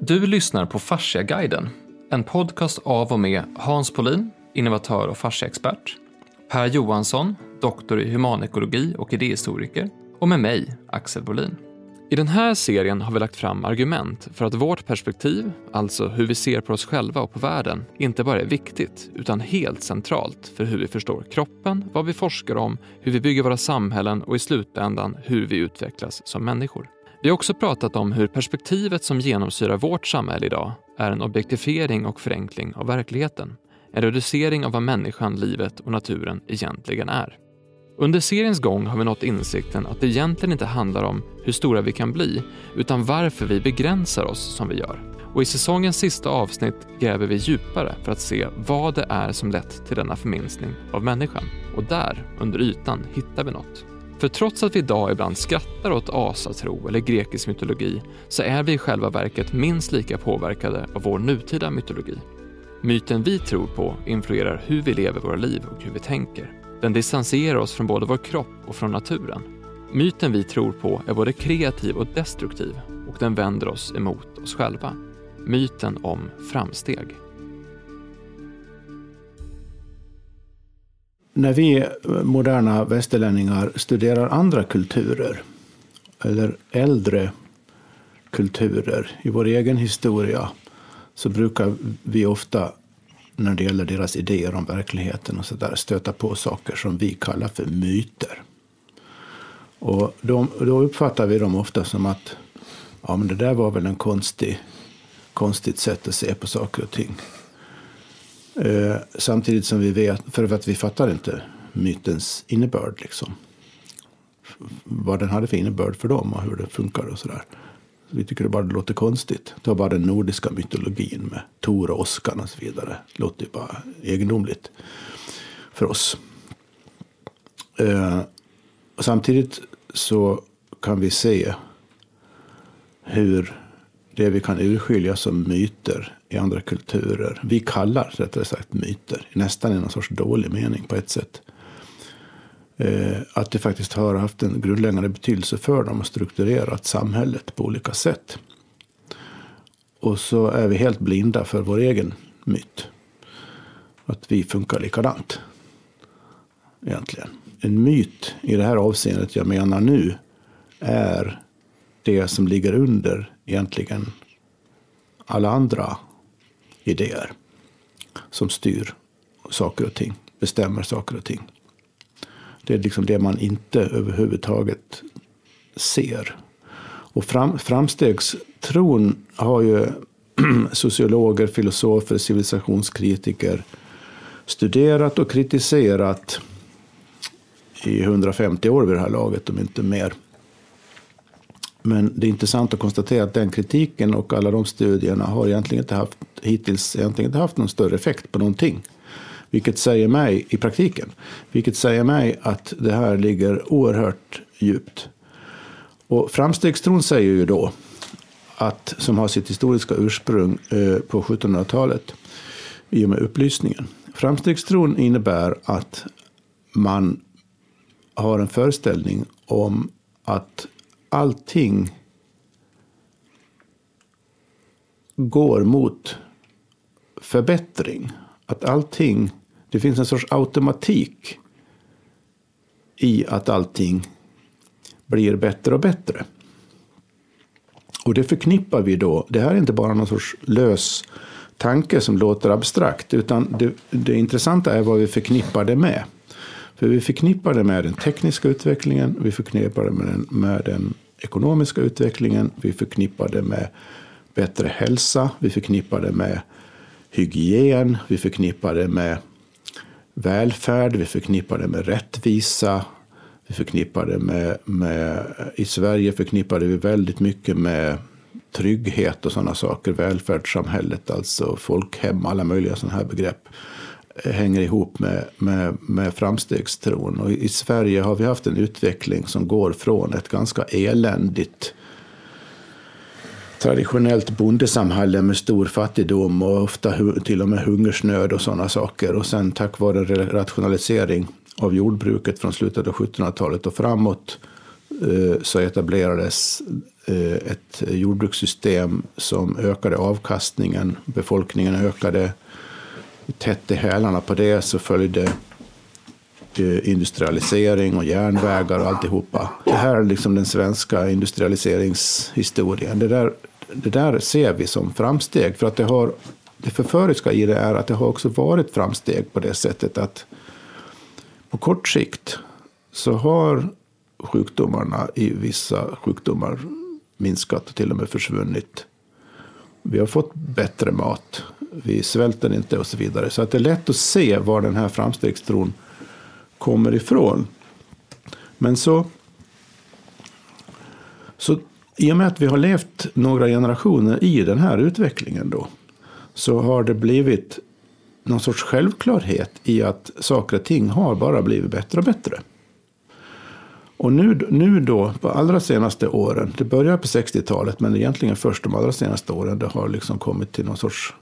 Du lyssnar på Fasciaguiden, en podcast av och med Hans Polin, innovatör och fasciaexpert, Per Johansson, doktor i humanekologi och idéhistoriker och med mig, Axel Bolin. I den här serien har vi lagt fram argument för att vårt perspektiv, alltså hur vi ser på oss själva och på världen, inte bara är viktigt utan helt centralt för hur vi förstår kroppen, vad vi forskar om, hur vi bygger våra samhällen och i slutändan hur vi utvecklas som människor. Vi har också pratat om hur perspektivet som genomsyrar vårt samhälle idag är en objektifiering och förenkling av verkligheten. En reducering av vad människan, livet och naturen egentligen är. Under seriens gång har vi nått insikten att det egentligen inte handlar om hur stora vi kan bli, utan varför vi begränsar oss som vi gör. Och i säsongens sista avsnitt gräver vi djupare för att se vad det är som lett till denna förminskning av människan. Och där, under ytan, hittar vi något. För trots att vi idag ibland skrattar åt asatro eller grekisk mytologi så är vi i själva verket minst lika påverkade av vår nutida mytologi. Myten vi tror på influerar hur vi lever våra liv och hur vi tänker. Den distanserar oss från både vår kropp och från naturen. Myten vi tror på är både kreativ och destruktiv och den vänder oss emot oss själva. Myten om framsteg. När vi moderna västerlänningar studerar andra kulturer eller äldre kulturer i vår egen historia så brukar vi ofta när det gäller deras idéer om verkligheten och så där, stöta på saker som vi kallar för myter. Och de, då uppfattar vi dem ofta som att ja, men det där var väl en konstig, konstigt sätt att se på saker och ting. Eh, samtidigt som vi vet, för att vi fattar inte mytens innebörd. Liksom. Vad den hade för innebörd för dem och hur det funkar och sådär. Vi tycker det bara låter konstigt. Ta bara den nordiska mytologin med Tor och Oskan och så vidare. Det låter ju bara egendomligt för oss. Eh, och samtidigt så kan vi se hur det vi kan urskilja som myter i andra kulturer, vi kallar rättare sagt myter, nästan i någon sorts dålig mening på ett sätt. Eh, att det faktiskt har haft en grundläggande betydelse för dem och strukturerat samhället på olika sätt. Och så är vi helt blinda för vår egen myt. Att vi funkar likadant. Egentligen. En myt i det här avseendet jag menar nu är det som ligger under egentligen alla andra idéer som styr saker och ting, bestämmer saker och ting. Det är liksom det man inte överhuvudtaget ser. Och fram, framstegstron har ju sociologer, filosofer, civilisationskritiker studerat och kritiserat i 150 år vid det här laget, om inte mer. Men det är intressant att konstatera att den kritiken och alla de studierna har egentligen inte haft, hittills egentligen inte haft någon större effekt på någonting. Vilket säger mig, i praktiken, vilket säger mig att det här ligger oerhört djupt. Och framstegstron säger ju då, att, som har sitt historiska ursprung eh, på 1700-talet i och med upplysningen. Framstegstron innebär att man har en föreställning om att allting går mot förbättring. Att allting, det finns en sorts automatik i att allting blir bättre och bättre. Och det förknippar vi då, det här är inte bara någon sorts lös tanke som låter abstrakt, utan det, det intressanta är vad vi förknippar det med. För vi förknippar det med den tekniska utvecklingen, vi förknippar det med den, med den ekonomiska utvecklingen, vi förknippar det med bättre hälsa, vi förknippar det med hygien, vi förknippar det med välfärd, vi förknippar det med rättvisa, vi förknippar det med, med i Sverige förknippar vi väldigt mycket med trygghet och sådana saker, välfärdssamhället, alltså folkhem, alla möjliga sådana här begrepp hänger ihop med, med, med framstegstron. Och i Sverige har vi haft en utveckling som går från ett ganska eländigt traditionellt bondesamhälle med stor fattigdom och ofta till och med hungersnöd och sådana saker. Och sen tack vare rationalisering av jordbruket från slutet av 1700-talet och framåt eh, så etablerades eh, ett jordbrukssystem som ökade avkastningen. Befolkningen ökade. Tätt i hälarna på det så följde eh, industrialisering och järnvägar och alltihopa. Det här är liksom den svenska industrialiseringshistorien. Det där, det där ser vi som framsteg. För att det, har, det förföriska i det är att det har också varit framsteg på det sättet att på kort sikt så har sjukdomarna i vissa sjukdomar minskat och till och med försvunnit. Vi har fått bättre mat, vi svälter inte och så vidare. Så att det är lätt att se var den här framstegstron kommer ifrån. Men så, så i och med att vi har levt några generationer i den här utvecklingen då, så har det blivit någon sorts självklarhet i att saker och ting har bara blivit bättre och bättre. Och nu, nu då, på allra senaste åren, det började på 60-talet, men egentligen först de allra senaste åren, det har liksom kommit till någon sorts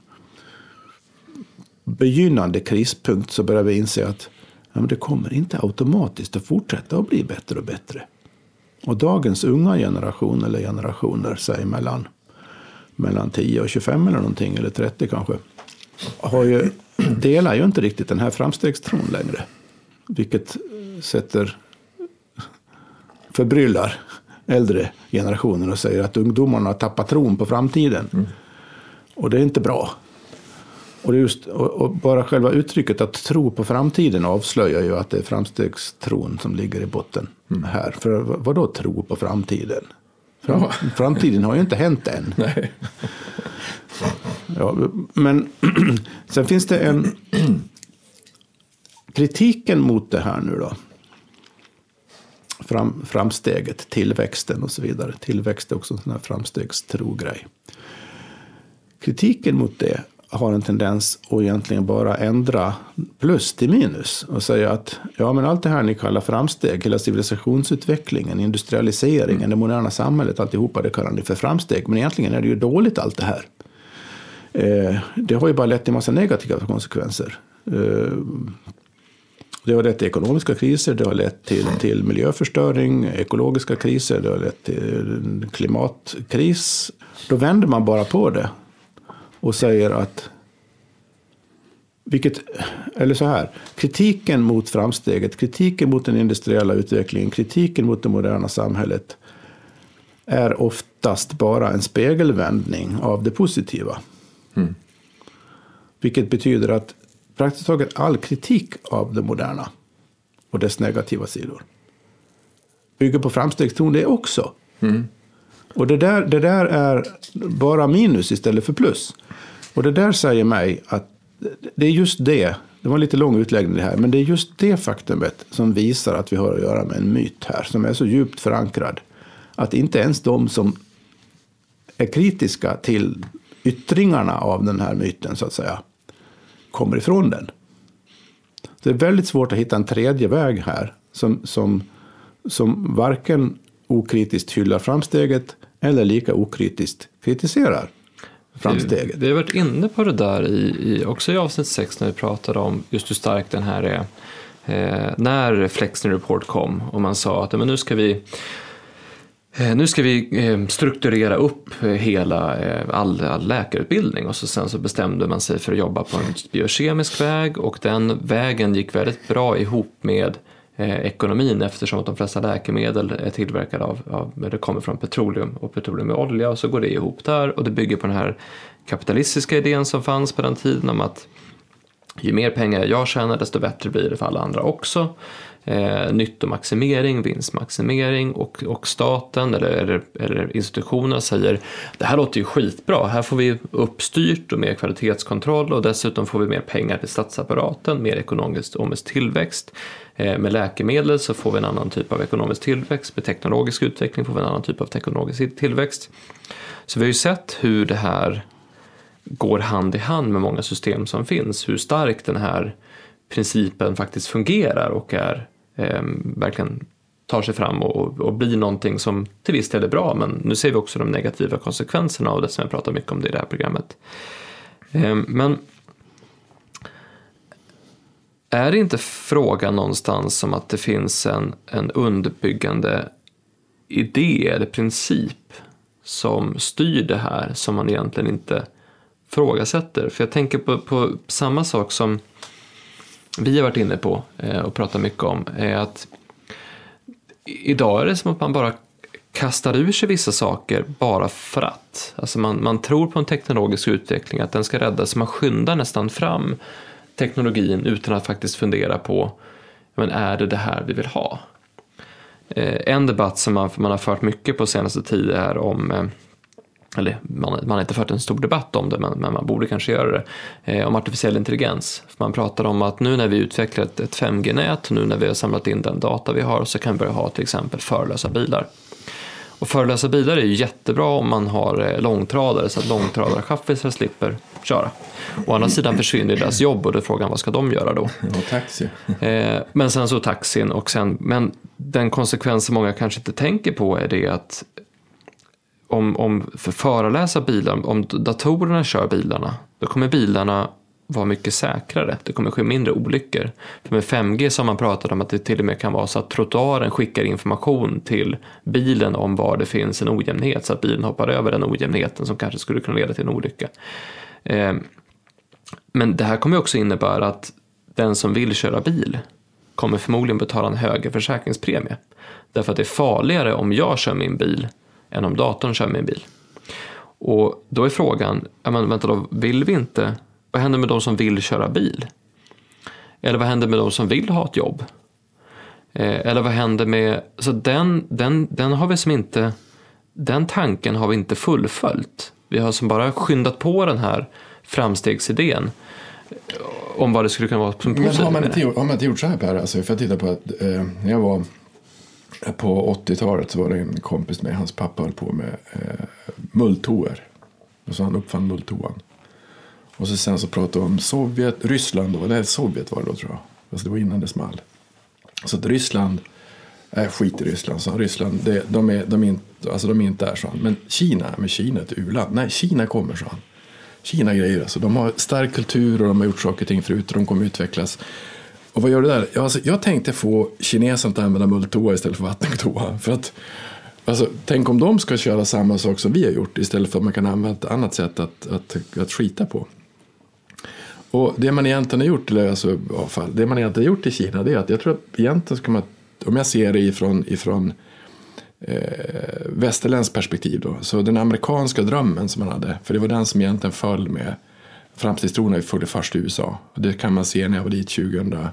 begynnande krispunkt, så börjar vi inse att ja, det kommer inte automatiskt att fortsätta att bli bättre och bättre. Och dagens unga generation, eller generationer, säg mellan, mellan 10 och 25 eller någonting, eller 30 kanske, har ju, delar ju inte riktigt den här framstegstron längre. Vilket sätter förbryllar äldre generationer och säger att ungdomarna har tappat tron på framtiden. Mm. Och det är inte bra. Och, just, och, bara själva uttrycket att tro på framtiden avslöjar ju att det är framstegstron som ligger i botten mm. här. För vad då tro på framtiden? Fram. Framtiden har ju inte hänt än. Nej. Ja, men sen finns det en kritiken mot det här nu då fram, framsteget, tillväxten och så vidare. Tillväxt är också en sån här framstegstro-grej. Kritiken mot det har en tendens att egentligen bara ändra plus till minus och säga att ja, men allt det här ni kallar framsteg, hela civilisationsutvecklingen, industrialiseringen, mm. det moderna samhället, alltihopa, det kallar ni för framsteg. Men egentligen är det ju dåligt allt det här. Eh, det har ju bara lett till massa negativa konsekvenser. Eh, det har lett till ekonomiska kriser, det har lett till, till miljöförstöring, ekologiska kriser, det har lett till klimatkris. Då vänder man bara på det och säger att vilket, eller så här, kritiken mot framsteget, kritiken mot den industriella utvecklingen, kritiken mot det moderna samhället är oftast bara en spegelvändning av det positiva. Mm. Vilket betyder att praktiskt taget all kritik av det moderna och dess negativa sidor bygger på framstegstron det också. Mm. Och det där, det där är bara minus istället för plus. Och det där säger mig att det är just det, det var en lite lång utläggning det här, men det är just det faktumet som visar att vi har att göra med en myt här, som är så djupt förankrad. Att inte ens de som är kritiska till yttringarna av den här myten, så att säga, kommer ifrån den. Det är väldigt svårt att hitta en tredje väg här som, som, som varken okritiskt hyllar framsteget eller lika okritiskt kritiserar framsteget. Vi, vi har varit inne på det där i, i, också i avsnitt 6 när vi pratade om just hur stark den här är. Eh, när Flexner Report kom och man sa att men nu ska vi eh, nu ska vi eh, strukturera upp eh, hela all, all läkarutbildning och så sen så bestämde man sig för att jobba på en biokemisk väg och den vägen gick väldigt bra ihop med Eh, ekonomin eftersom att de flesta läkemedel är tillverkade av, av det kommer från petroleum och petroleum är olja och så går det ihop där. Och det bygger på den här kapitalistiska idén som fanns på den tiden om att ju mer pengar jag tjänar desto bättre blir det för alla andra också eh, nyttomaximering, vinstmaximering och, och staten eller, eller, eller institutionerna säger det här låter ju skitbra, här får vi uppstyrt och mer kvalitetskontroll och dessutom får vi mer pengar till statsapparaten, mer ekonomisk tillväxt. Eh, med läkemedel så får vi en annan typ av ekonomisk tillväxt, med teknologisk utveckling får vi en annan typ av teknologisk tillväxt. Så vi har ju sett hur det här går hand i hand med många system som finns, hur starkt den här principen faktiskt fungerar och är eh, verkligen tar sig fram och, och blir någonting som till viss del är bra men nu ser vi också de negativa konsekvenserna av det som jag pratar mycket om det i det här programmet. Eh, men är det inte frågan någonstans om att det finns en, en underbyggande idé eller princip som styr det här som man egentligen inte frågasätter. För jag tänker på, på samma sak som vi har varit inne på eh, och pratat mycket om, är att idag är det som att man bara kastar ur sig vissa saker bara för att. Alltså man, man tror på en teknologisk utveckling, att den ska räddas, så man skyndar nästan fram teknologin utan att faktiskt fundera på, men är det det här vi vill ha? Eh, en debatt som man, man har fört mycket på senaste tiden är om eh, eller man, man har inte fört en stor debatt om det, men, men man borde kanske göra det, eh, om artificiell intelligens. Man pratar om att nu när vi utvecklar ett, ett 5G-nät, nu när vi har samlat in den data vi har, så kan vi börja ha till exempel förlösa bilar. Och förlösa bilar är ju jättebra om man har eh, långtradare så att långtradarchaffisar slipper köra. Å andra sidan försvinner deras jobb och då är frågan vad ska de göra då? Och taxi. Eh, men sen så taxin och sen, men den konsekvensen många kanske inte tänker på är det att om, om för föreläsa bilar, om datorerna kör bilarna, då kommer bilarna vara mycket säkrare. Det kommer ske mindre olyckor. För med 5G så har man pratat om att det till och med kan vara så att trottoaren skickar information till bilen om var det finns en ojämnhet så att bilen hoppar över den ojämnheten som kanske skulle kunna leda till en olycka. Ehm, men det här kommer också innebära att den som vill köra bil kommer förmodligen betala en högre försäkringspremie. Därför att det är farligare om jag kör min bil än om datorn kör min bil. Och då är frågan, men vänta då, vill vi inte, vad händer med de som vill köra bil? Eller vad händer med de som vill ha ett jobb? Eh, eller vad händer med, så den, den, den har vi som inte, den tanken har vi inte fullföljt. Vi har som bara skyndat på den här framstegsidén om vad det skulle kunna vara som positivt. Men har man, inte, gjort, har man inte gjort så här Per, alltså, för jag tittar på att eh, jag var på 80-talet så var det en kompis med hans pappa höll på med eh, mulltoer. Och så han uppfann mulltoan. Och så sen så pratade vi om Sovjet, Ryssland då, eller Sovjet var det då tror jag. Alltså det var innan det small. Så att Ryssland, äh, skit i Ryssland, så Ryssland, det, de, är, de, är inte, alltså de är inte där, så han. Men Kina, men Kina är ett u-land. Nej, Kina kommer, så han. Kina grejer alltså. De har stark kultur och de har gjort saker och ting förut och de kommer utvecklas. Och vad gör du där? Alltså, jag tänkte få kineserna att använda mulltoa istället för vattentoa. För att, alltså, tänk om de ska köra samma sak som vi har gjort istället för att man kan använda ett annat sätt att, att, att skita på. Och det man egentligen har gjort, eller alltså, avfall, det man egentligen har gjort i Kina det är att jag tror att egentligen ska man, om jag ser det ifrån, ifrån eh, västerländskt perspektiv då, så den amerikanska drömmen som man hade, för det var den som egentligen föll med framtidstron följde först i USA. Och det kan man se när jag var dit 2000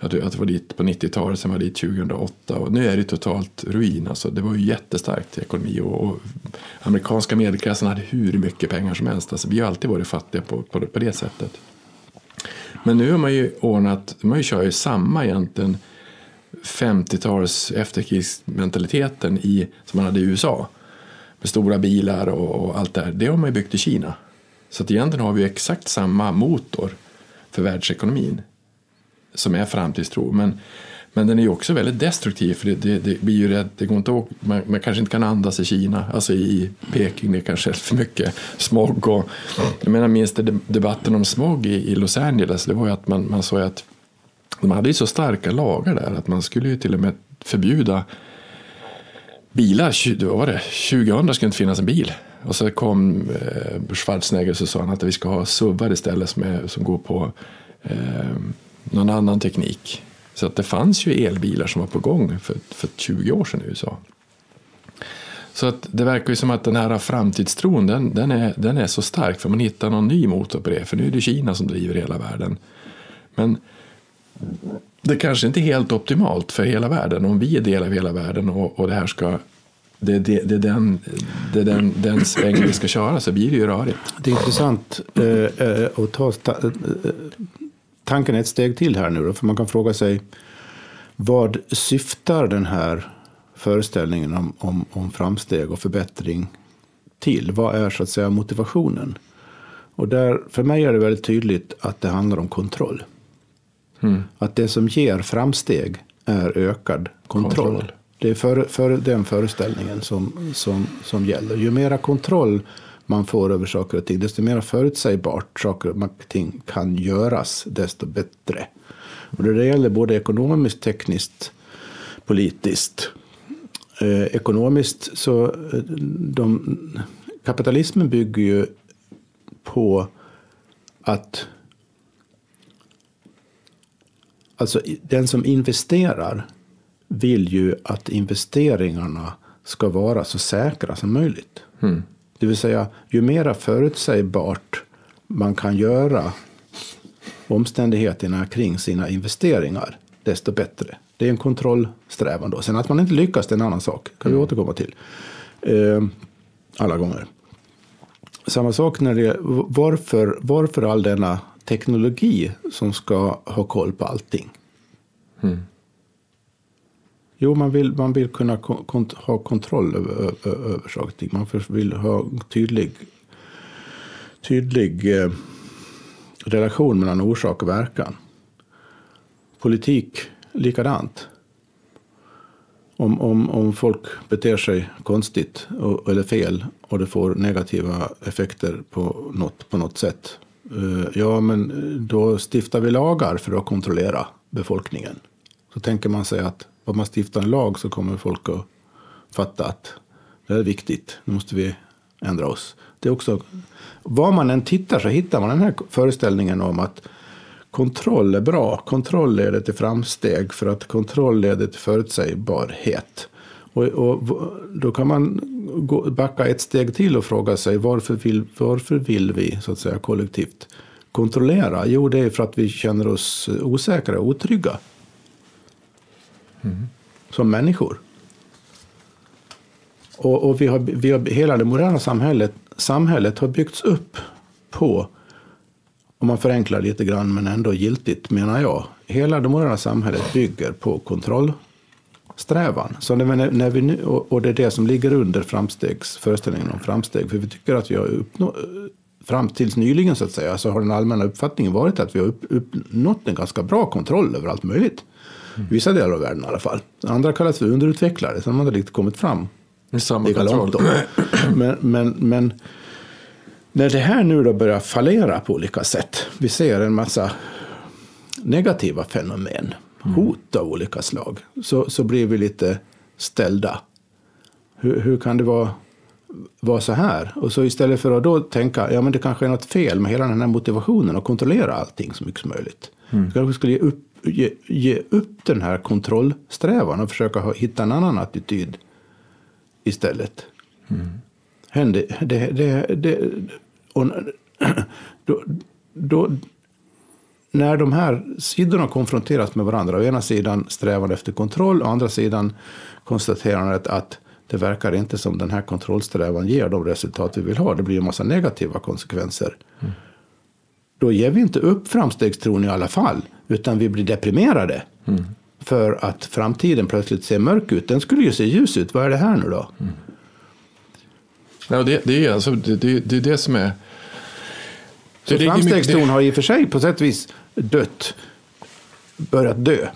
jag var dit på 90-talet, sen var jag dit 2008 och nu är det totalt ruin. Alltså, det var ju jättestarkt ekonomi och, och amerikanska medelklassen hade hur mycket pengar som helst. Alltså, vi har alltid varit fattiga på, på, på det sättet. Men nu har man ju ordnat, man kör ju samma egentligen 50-tals efterkrigsmentaliteten i, som man hade i USA. Med stora bilar och, och allt det här. Det har man ju byggt i Kina. Så att egentligen har vi exakt samma motor för världsekonomin som är framtidstro. Men, men den är ju också väldigt destruktiv för det, det, det blir ju rädd, det går inte att, man, man, kanske inte kan andas i Kina, alltså i Peking, det är kanske är för mycket smog. Och, jag menar minst debatten om smog i, i Los Angeles, det var ju att man, man såg att de hade ju så starka lagar där att man skulle ju till och med förbjuda bilar, vad var det, 2000 skulle inte finnas en bil. Och så kom eh, Schwarzenegger och så sa han att vi ska ha SUVar istället som, är, som går på eh, någon annan teknik. Så att det fanns ju elbilar som var på gång för, för 20 år sedan i USA. Så att det verkar ju som att den här framtidstron den, den, är, den är så stark för man hittar någon ny motor på det. För nu är det Kina som driver hela världen. Men det kanske inte är helt optimalt för hela världen om vi är del av hela världen och, och det här ska det, det, det är den, det är den, den svängen vi ska köra så blir det ju rörigt. Det är intressant eh, eh att ta eh, eh, tanken ett steg till här nu då, för man kan fråga sig vad syftar den här föreställningen om, om, om framsteg och förbättring till? Vad är så att säga motivationen? Och där, för mig är det väldigt tydligt att det handlar om kontroll. Mm. Att det som ger framsteg är ökad kontroll. kontroll. Det är för, för den föreställningen som, som, som gäller. Ju mera kontroll man får över saker och ting, desto mer förutsägbart saker och ting kan göras, desto bättre. Och det gäller både ekonomiskt, tekniskt, politiskt. eh, ekonomiskt så eh, de, kapitalismen bygger ju på att alltså den som investerar vill ju att investeringarna ska vara så säkra som möjligt. Mm. Det vill säga, ju mera förutsägbart man kan göra omständigheterna kring sina investeringar, desto bättre. Det är en kontrollsträvan då. Sen att man inte lyckas, det är en annan sak. kan vi återkomma till. Eh, alla gånger. Samma sak när det varför, varför all denna teknologi som ska ha koll på allting? Mm. Jo, man vill, man vill kunna kont ha kontroll över, över, över saker och ting. Man vill ha tydlig, tydlig eh, relation mellan orsak och verkan. Politik, likadant. Om, om, om folk beter sig konstigt och, eller fel och det får negativa effekter på något, på något sätt. Eh, ja, men eh, då stiftar vi lagar för att kontrollera befolkningen. Så tänker man sig att om man stiftar en lag så kommer folk att fatta att det är viktigt, nu måste vi ändra oss. Det är också, var man än tittar så hittar man den här föreställningen om att kontroll är bra. Kontroll leder till framsteg för att kontroll leder till förutsägbarhet. Och, och då kan man gå, backa ett steg till och fråga sig varför vill, varför vill vi så att säga kollektivt kontrollera? Jo, det är för att vi känner oss osäkra och otrygga. Mm. Som människor. Och, och, vi har, vi har, hela det moderna samhället, samhället har byggts upp på, om man förenklar lite grann men ändå giltigt menar jag, hela det moderna samhället bygger på kontrollsträvan. Så när, när vi nu, och det är det som ligger under framstegs, föreställningen om framsteg. För vi tycker att vi har uppnått, fram tills nyligen så att säga, så har den allmänna uppfattningen varit att vi har upp, uppnått en ganska bra kontroll över allt möjligt. Mm. Vissa delar av världen i alla fall. Andra kallas för underutvecklade, de har inte riktigt kommit fram samma lika långt. Då. Men, men, men när det här nu då börjar fallera på olika sätt, vi ser en massa negativa fenomen, mm. hot av olika slag, så, så blir vi lite ställda. Hur, hur kan det vara, vara så här? Och så istället för att då tänka, ja men det kanske är något fel med hela den här motivationen att kontrollera allting så mycket som möjligt. Mm. Kanske skulle ge upp, ge, ge upp den här kontrollsträvan och försöka hitta en annan attityd istället. Mm. Hände, det, det, det, och då, då, när de här sidorna konfronteras med varandra, å ena sidan strävan efter kontroll, å andra sidan konstaterandet att det verkar inte som den här kontrollsträvan ger de resultat vi vill ha. Det blir en massa negativa konsekvenser. Mm. Då ger vi inte upp framstegstron i alla fall, utan vi blir deprimerade. Mm för att framtiden plötsligt ser mörk ut. Den skulle ju se ljus ut. Vad är det här nu då? Mm. Ja, det, det, är alltså, det, det, det är det som är... Så framstegstron har i och för sig på sätt och vis dött, börjat dö.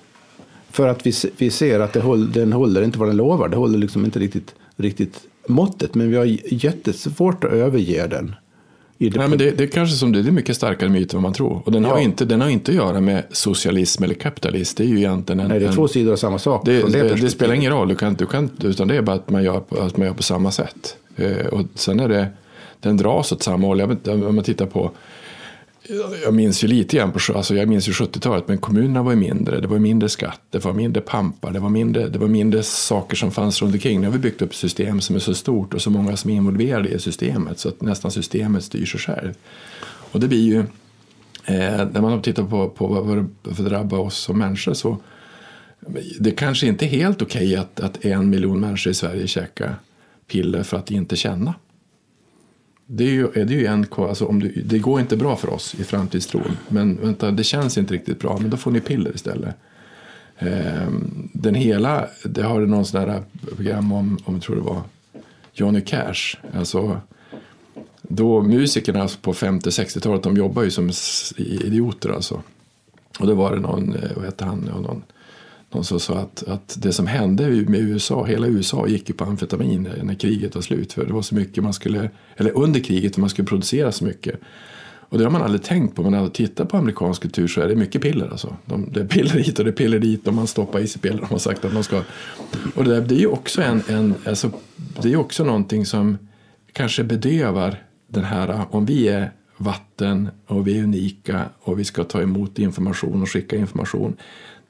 För att vi, vi ser att det håll, den håller inte vad den lovar. Det håller liksom inte riktigt, riktigt måttet. Men vi har jättesvårt att överge den. Nej, men det, det är kanske som det, det är mycket starkare myt än vad man tror. Och den, ja. har inte, den har inte att göra med socialism eller kapitalism. Det är ju egentligen en, Nej, det är två sidor av samma sak. Det, det, det, spelar ingen roll, du kan, du kan, utan det är bara att man gör, att man gör på samma sätt. Eh, och sen är det, den dras åt samma håll. Om man tittar på jag minns ju lite grann på alltså jag minns ju 70-talet, men kommunerna var ju mindre. Det var mindre skatt, det var mindre pampar, det var mindre, det var mindre saker som fanns runt omkring. Nu har vi byggt upp ett system som är så stort och så många som är involverade i systemet så att nästan systemet styr sig själv. Och det blir ju, eh, när man tittar på, på vad det drabbar oss som människor så det kanske inte är helt okej okay att, att en miljon människor i Sverige käkar piller för att inte känna. Det är ju, är det ju en alltså om du, det går inte bra för oss i framtidstron. Men vänta, det känns inte riktigt bra, men då får ni piller istället. Ehm, den hela, det har du någon sån där program om, om jag tror det var Johnny Cash. Alltså, då musikerna på 50-60-talet, de jobbar ju som idioter alltså. Och då var det någon, eh, vad heter han, någon de som sa att, att det som hände med USA, hela USA gick ju på amfetamin när kriget var slut. För det var så mycket man skulle, eller under kriget man skulle producera så mycket. Och det har man aldrig tänkt på, men när man tittar på amerikansk kultur så är det mycket piller. Alltså. De, det är piller hit och det är piller dit och man stoppar i sig piller. om har sagt att man ska. Och det, det är ju också, en, en, alltså, det är också någonting som kanske bedövar den här, om vi är vatten och vi är unika och vi ska ta emot information och skicka information.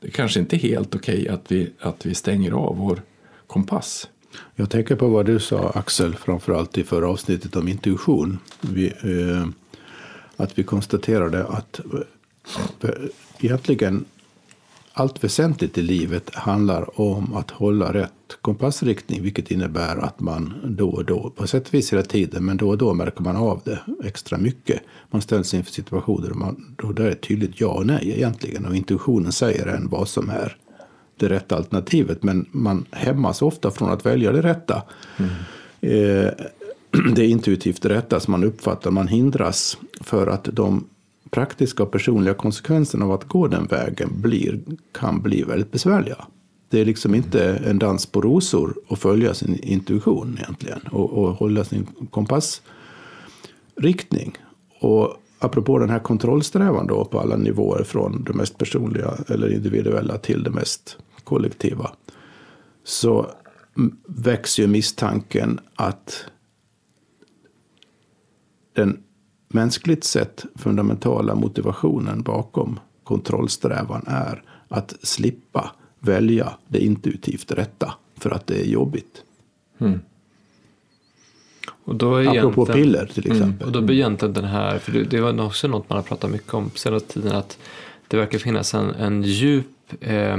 Det kanske inte är helt okej okay att, vi, att vi stänger av vår kompass. Jag tänker på vad du sa Axel, framförallt i förra avsnittet om intuition. Vi, eh, att vi konstaterade att eh, egentligen allt väsentligt i livet handlar om att hålla rätt kompassriktning, vilket innebär att man då och då, på sätt och vis hela tiden, men då och då märker man av det extra mycket. Man ställs inför situationer där, man, då det är ett tydligt ja och nej egentligen, och intuitionen säger en vad som är det rätta alternativet, men man hämmas ofta från att välja det rätta. Mm. Eh, det intuitivt rätta som man uppfattar, man hindras för att de praktiska och personliga konsekvenserna av att gå den vägen blir, kan bli väldigt besvärliga. Det är liksom inte en dans på rosor att följa sin intuition egentligen och, och hålla sin kompassriktning. Och apropå den här kontrollsträvan då på alla nivåer från det mest personliga eller individuella till det mest kollektiva så växer ju misstanken att den mänskligt sett fundamentala motivationen bakom kontrollsträvan är att slippa välja det intuitivt rätta för att det är jobbigt. Mm. Och då är Apropå piller till mm. exempel. Mm, och då blir egentligen den här, för det, det var också något man har pratat mycket om senaste tiden, att det verkar finnas en, en djup eh,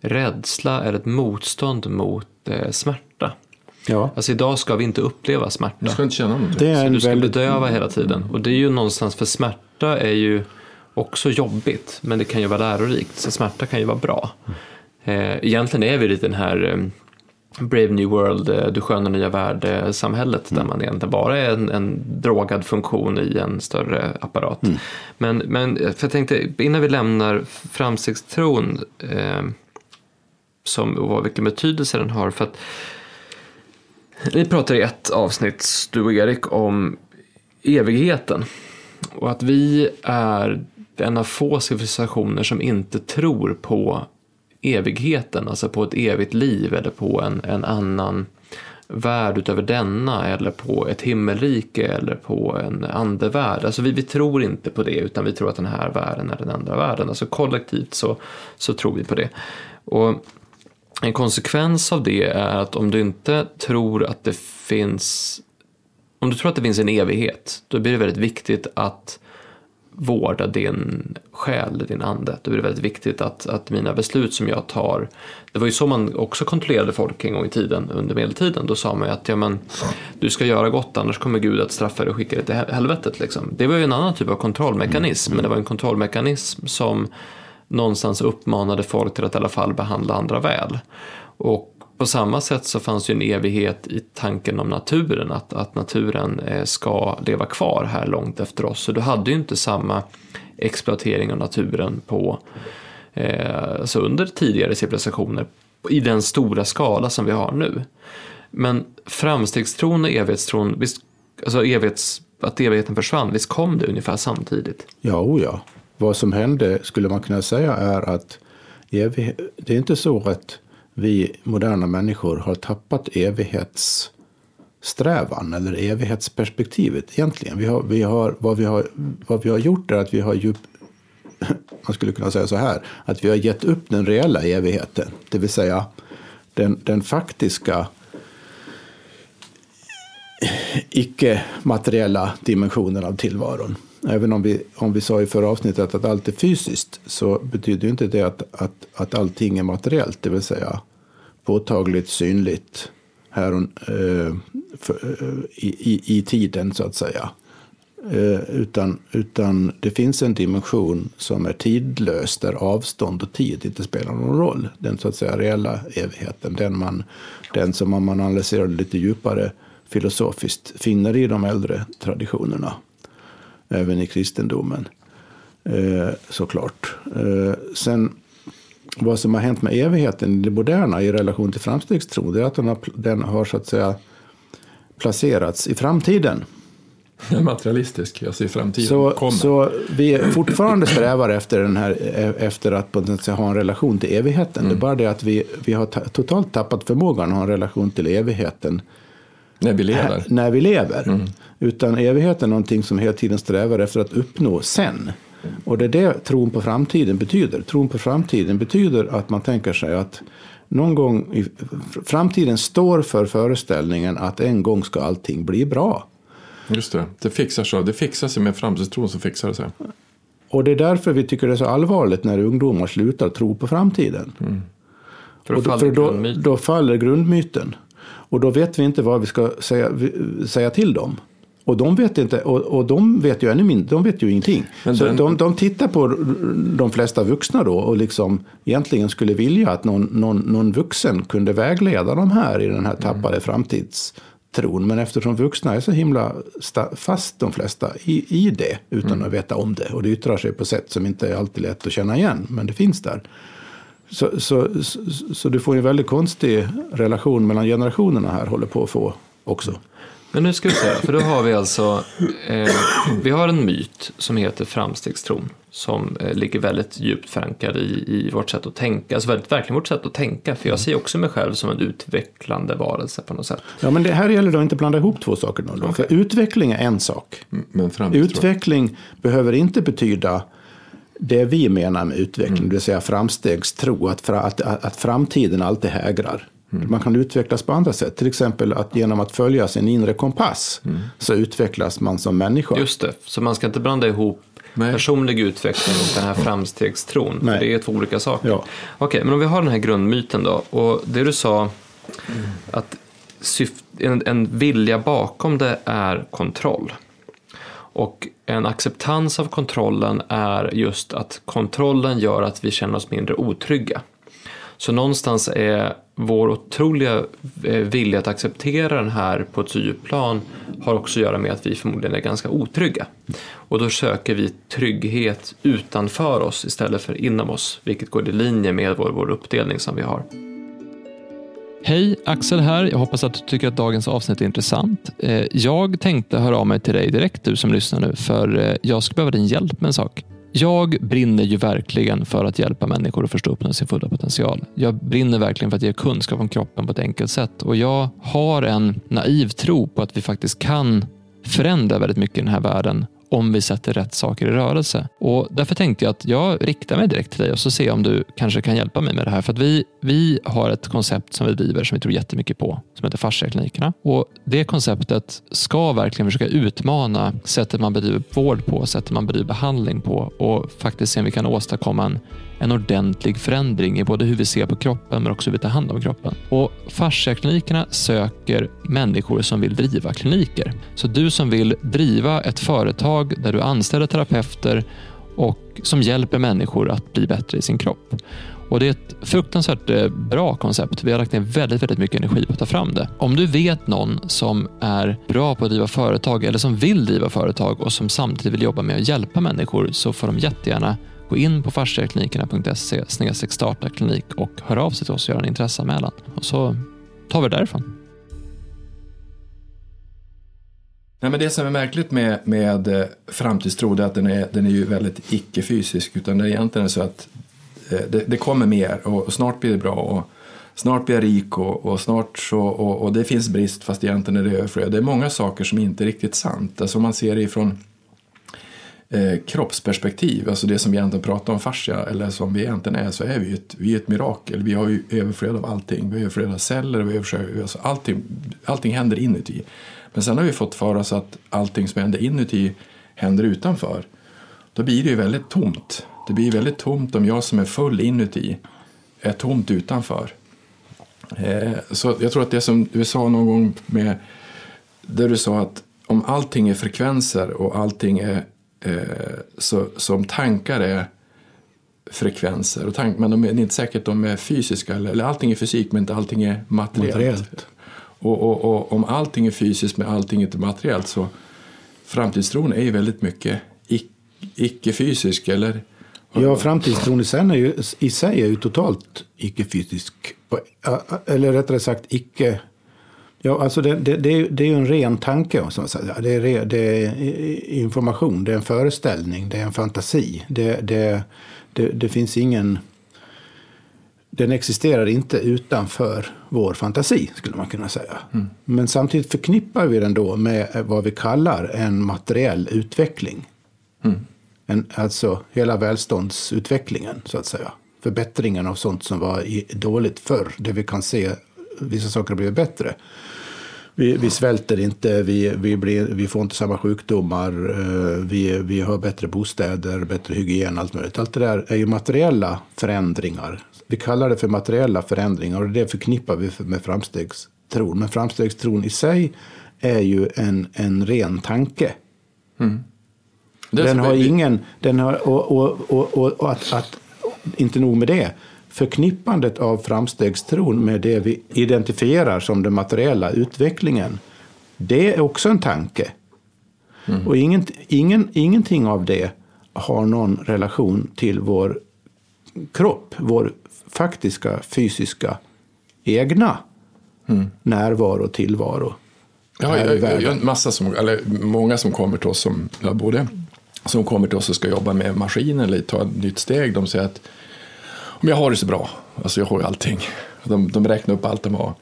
rädsla eller ett motstånd mot eh, smärta. Ja. Alltså idag ska vi inte uppleva smärta. Du ska inte känna någonting. Det är en du ska väldigt... bedöva hela tiden. Och det är ju någonstans, för smärta är ju också jobbigt, men det kan ju vara lärorikt. Så smärta kan ju vara bra. Eh, egentligen är vi lite den här eh, Brave New World, eh, Du sköna nya värld-samhället mm. där man egentligen bara är en, en drogad funktion i en större apparat. Mm. Men, men för jag tänkte, innan vi lämnar framstegstron eh, som, och vilken betydelse den har. för att vi pratar i ett avsnitt, du och Erik, om evigheten. Och att vi är en av få civilisationer som inte tror på evigheten, alltså på ett evigt liv eller på en, en annan värld utöver denna eller på ett himmelrike eller på en andevärld. Alltså vi, vi tror inte på det utan vi tror att den här världen är den andra världen. Alltså kollektivt så, så tror vi på det. Och en konsekvens av det är att om du inte tror att det finns om du tror att det finns en evighet, då blir det väldigt viktigt att vårda din själ, din ande. Då blir det väldigt viktigt att, att mina beslut som jag tar, det var ju så man också kontrollerade folk en gång i tiden under medeltiden. Då sa man ju att ja, men, du ska göra gott annars kommer Gud att straffa dig och skicka dig till helvetet. Liksom. Det var ju en annan typ av kontrollmekanism, mm. men det var en kontrollmekanism som någonstans uppmanade folk till att i alla fall behandla andra väl. Och på samma sätt så fanns ju en evighet i tanken om naturen, att, att naturen eh, ska leva kvar här långt efter oss. Så du hade ju inte samma exploatering av naturen på, eh, alltså under tidigare civilisationer i den stora skala som vi har nu. Men framstegstron och evighetstron, visst, alltså evighets, att evigheten försvann, visst kom det ungefär samtidigt? Ja, o ja. Vad som hände skulle man kunna säga är att evig, det är inte så att vi moderna människor har tappat evighetssträvan eller evighetsperspektivet egentligen. Vi har, vi har, vad, vi har, vad vi har gjort är att vi har djup, man skulle kunna säga så här, att vi har gett upp den reella evigheten, det vill säga den, den faktiska icke-materiella dimensionen av tillvaron. Även om vi, om vi sa i förra avsnittet att allt är fysiskt så betyder inte det att, att, att allting är materiellt, det vill säga påtagligt synligt här och, eh, för, eh, i, i, i, tiden så att säga. Eh, utan, utan det finns en dimension som är tidlös där avstånd och tid inte spelar någon roll. Den så att säga reella evigheten, den, man, den som om man analyserar lite djupare filosofiskt finner i de äldre traditionerna även i kristendomen. Eh, såklart. Eh, sen vad som har hänt med evigheten i det moderna i relation till framstegstro, det är att den har, den har så att säga placerats i framtiden. Materialistisk, jag ser framtiden Så, komma. så vi fortfarande strävar efter, den här, efter att på något sätt ha en relation till evigheten. Det är bara det att vi, vi har ta, totalt tappat förmågan att ha en relation till evigheten När vi lever. här, när vi lever. Utan evigheten är någonting som hela tiden strävar efter att uppnå sen. Och det är det tron på framtiden betyder. Tron på framtiden betyder att man tänker sig att någon gång i framtiden står för föreställningen att en gång ska allting bli bra. Just det, det fixar sig. Det fixar sig med framtidstron så fixar det sig. Och det är därför vi tycker det är så allvarligt när ungdomar slutar tro på framtiden. För Och då då, faller för då, då faller grundmyten. Och då vet vi inte vad vi ska säga, säga till dem. Och de vet inte, och, och de vet ju ännu mindre, de vet ju ingenting. Men så den- de, de tittar på de flesta vuxna då och liksom egentligen skulle vilja att någon, någon, någon vuxen kunde vägleda dem här i den här tappade framtidstron. Men eftersom vuxna är så himla fast de flesta i, i det utan att veta om det. Och det yttrar sig på sätt som inte är alltid lätt att känna igen, men det finns där. Så, så, så, så du får en väldigt konstig relation mellan generationerna här, håller på att få också. Men nu ska vi se, för då har vi alltså, eh, vi har en myt som heter framstegstron som eh, ligger väldigt djupt förankrad i, i vårt sätt att tänka, alltså väldigt, verkligen vårt sätt att tänka, för jag ser också mig själv som en utvecklande varelse på något sätt. Ja, men det här gäller då inte blanda ihop två saker. Då, För utveckling är en sak. Men. Utveckling behöver inte betyda det vi menar med utveckling, det vill säga framstegstro, att, att, att, framtiden alltid hägrar. Man kan utvecklas på andra sätt, till exempel att genom att följa sin inre kompass så utvecklas man som människa. Just det, så man ska inte blanda ihop Nej. personlig utveckling och den här framstegstron, för Nej. det är två olika saker. Ja. Okej, men om vi har den här grundmyten då, och det du sa, att syft, en, en vilja bakom det är kontroll. Och en acceptans av kontrollen är just att kontrollen gör att vi känner oss mindre otrygga. Så någonstans är vår otroliga eh, vilja att acceptera den här på ett djupt plan har också att göra med att vi förmodligen är ganska otrygga. Och då söker vi trygghet utanför oss istället för inom oss, vilket går i linje med vår, vår uppdelning som vi har. Hej, Axel här. Jag hoppas att du tycker att dagens avsnitt är intressant. Eh, jag tänkte höra av mig till dig direkt, du som lyssnar nu, för eh, jag skulle behöva din hjälp med en sak. Jag brinner ju verkligen för att hjälpa människor att förstå upp sin fulla potential. Jag brinner verkligen för att ge kunskap om kroppen på ett enkelt sätt och jag har en naiv tro på att vi faktiskt kan förändra väldigt mycket i den här världen om vi sätter rätt saker i rörelse. Och Därför tänkte jag att jag riktar mig direkt till dig och så ser jag om du kanske kan hjälpa mig med det här. För att vi, vi har ett koncept som vi driver som vi tror jättemycket på, som heter fasciaklinikerna. Och Det konceptet ska verkligen försöka utmana sättet man bedriver vård på, sättet man bedriver behandling på och faktiskt se om vi kan åstadkomma en, en ordentlig förändring i både hur vi ser på kroppen men också hur vi tar hand om kroppen. Och Fasciaklinikerna söker människor som vill driva kliniker. Så du som vill driva ett företag där du anställer terapeuter och som hjälper människor att bli bättre i sin kropp. Och Det är ett fruktansvärt eh, bra koncept. Vi har lagt ner väldigt, väldigt mycket energi på att ta fram det. Om du vet någon som är bra på att driva företag eller som vill driva företag och som samtidigt vill jobba med att hjälpa människor så får de jättegärna gå in på fasciaklinikerna.se startaklinik och hör av sig till oss och göra en intresseanmälan. Och så tar vi det därifrån. Nej, men det som är märkligt med, med eh, framtidstro är att den är, den är ju väldigt icke-fysisk. Utan det är egentligen så att eh, det, det kommer mer och, och snart blir det bra. Och snart blir jag rik och, och snart så, och, och det finns brist fast egentligen är det överflöd. Det är många saker som inte är riktigt sant. Alltså om man ser det ifrån eh, kroppsperspektiv, alltså det som vi egentligen pratar om fascia, eller som vi egentligen är, så är vi ett, vi är ett mirakel. Vi har ju överflöd av allting. Vi har överflöd av celler, vi har överflöd, alltså allting, allting händer inuti. Men sen har vi fått för oss att allting som händer inuti händer utanför. Då blir det ju väldigt tomt. Det blir väldigt tomt om jag som är full inuti är tomt utanför. Eh, så jag tror att det som du sa någon gång med där du sa att om allting är frekvenser och allting är så, som tankar är frekvenser. Och tank, men de är, det är inte säkert de är fysiska. Eller, eller allting är fysik men inte allting är materiellt. Materiellt. Och, och, och om allting är fysiskt men allting inte är materiellt så framtidstron är ju väldigt mycket ic- icke-fysisk. Eller, Ja, framtidstron i är ju, i sig är ju totalt icke-fysisk. På- Eller rättare sagt icke, Ja, alltså det, det, det, är, det är ju en ren tanke. Som. Det, är, det är information, det är en föreställning, det är en fantasi. Det, det, det, det finns ingen... Den existerar inte utanför vår fantasi, skulle man kunna säga. Men samtidigt förknippar vi den då med vad vi kallar en materiell utveckling. En, alltså hela välståndsutvecklingen, så att säga. Förbättringen av sånt som var i, dåligt förr. Det vi kan se, vissa saker har blivit bättre. Vi, vi svälter inte, vi, vi, blir, vi får inte samma sjukdomar, eh, vi, vi har bättre bostäder, bättre hygien, allt möjligt. Allt det där är ju materiella förändringar. Vi kallar det för materiella förändringar och det förknippar vi med framstegstron. Men framstegstron i sig är ju en, en ren tanke. Är Den har ingen, den har, och, och, och, och att, att, inte nog med det, förknippandet av framstegstron med det vi identifierar som den materiella utvecklingen, det är också en tanke. Och ingen, ingen, ingenting av det har någon relation till vår kropp, vår faktiska fysiska egna närvaro och tillvaro. Ja, jag, jag, jag, massa som, eller många som kommer till oss som, både som kommer till oss och ska jobba med maskinen eller ta ett nytt steg. De säger att men jag har det så bra, alltså jag har ju allting. De, de räknar upp allt de har.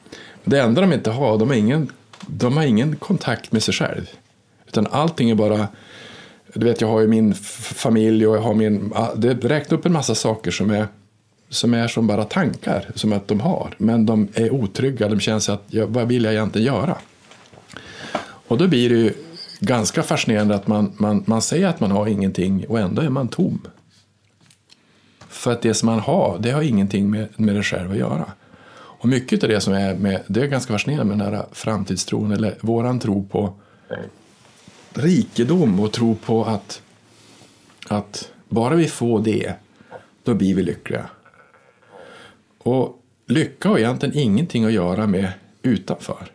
Det enda de inte har, de har ingen, de har ingen kontakt med sig själv. Utan allting är bara, du vet jag har ju min familj och jag har min, det räknar upp en massa saker som är som är som bara tankar som att de har. Men de är otrygga, de känner sig att ja, vad vill jag egentligen göra? Och då blir det ju ganska fascinerande att man, man, man säger att man har ingenting och ändå är man tom. För att det som man har, det har ingenting med, med det själv att göra. Och mycket av det som är med, det är ganska fascinerande med den här framtidstron, eller våran tro på rikedom och tro på att, att bara vi får det, då blir vi lyckliga. Och lycka har egentligen ingenting att göra med utanför.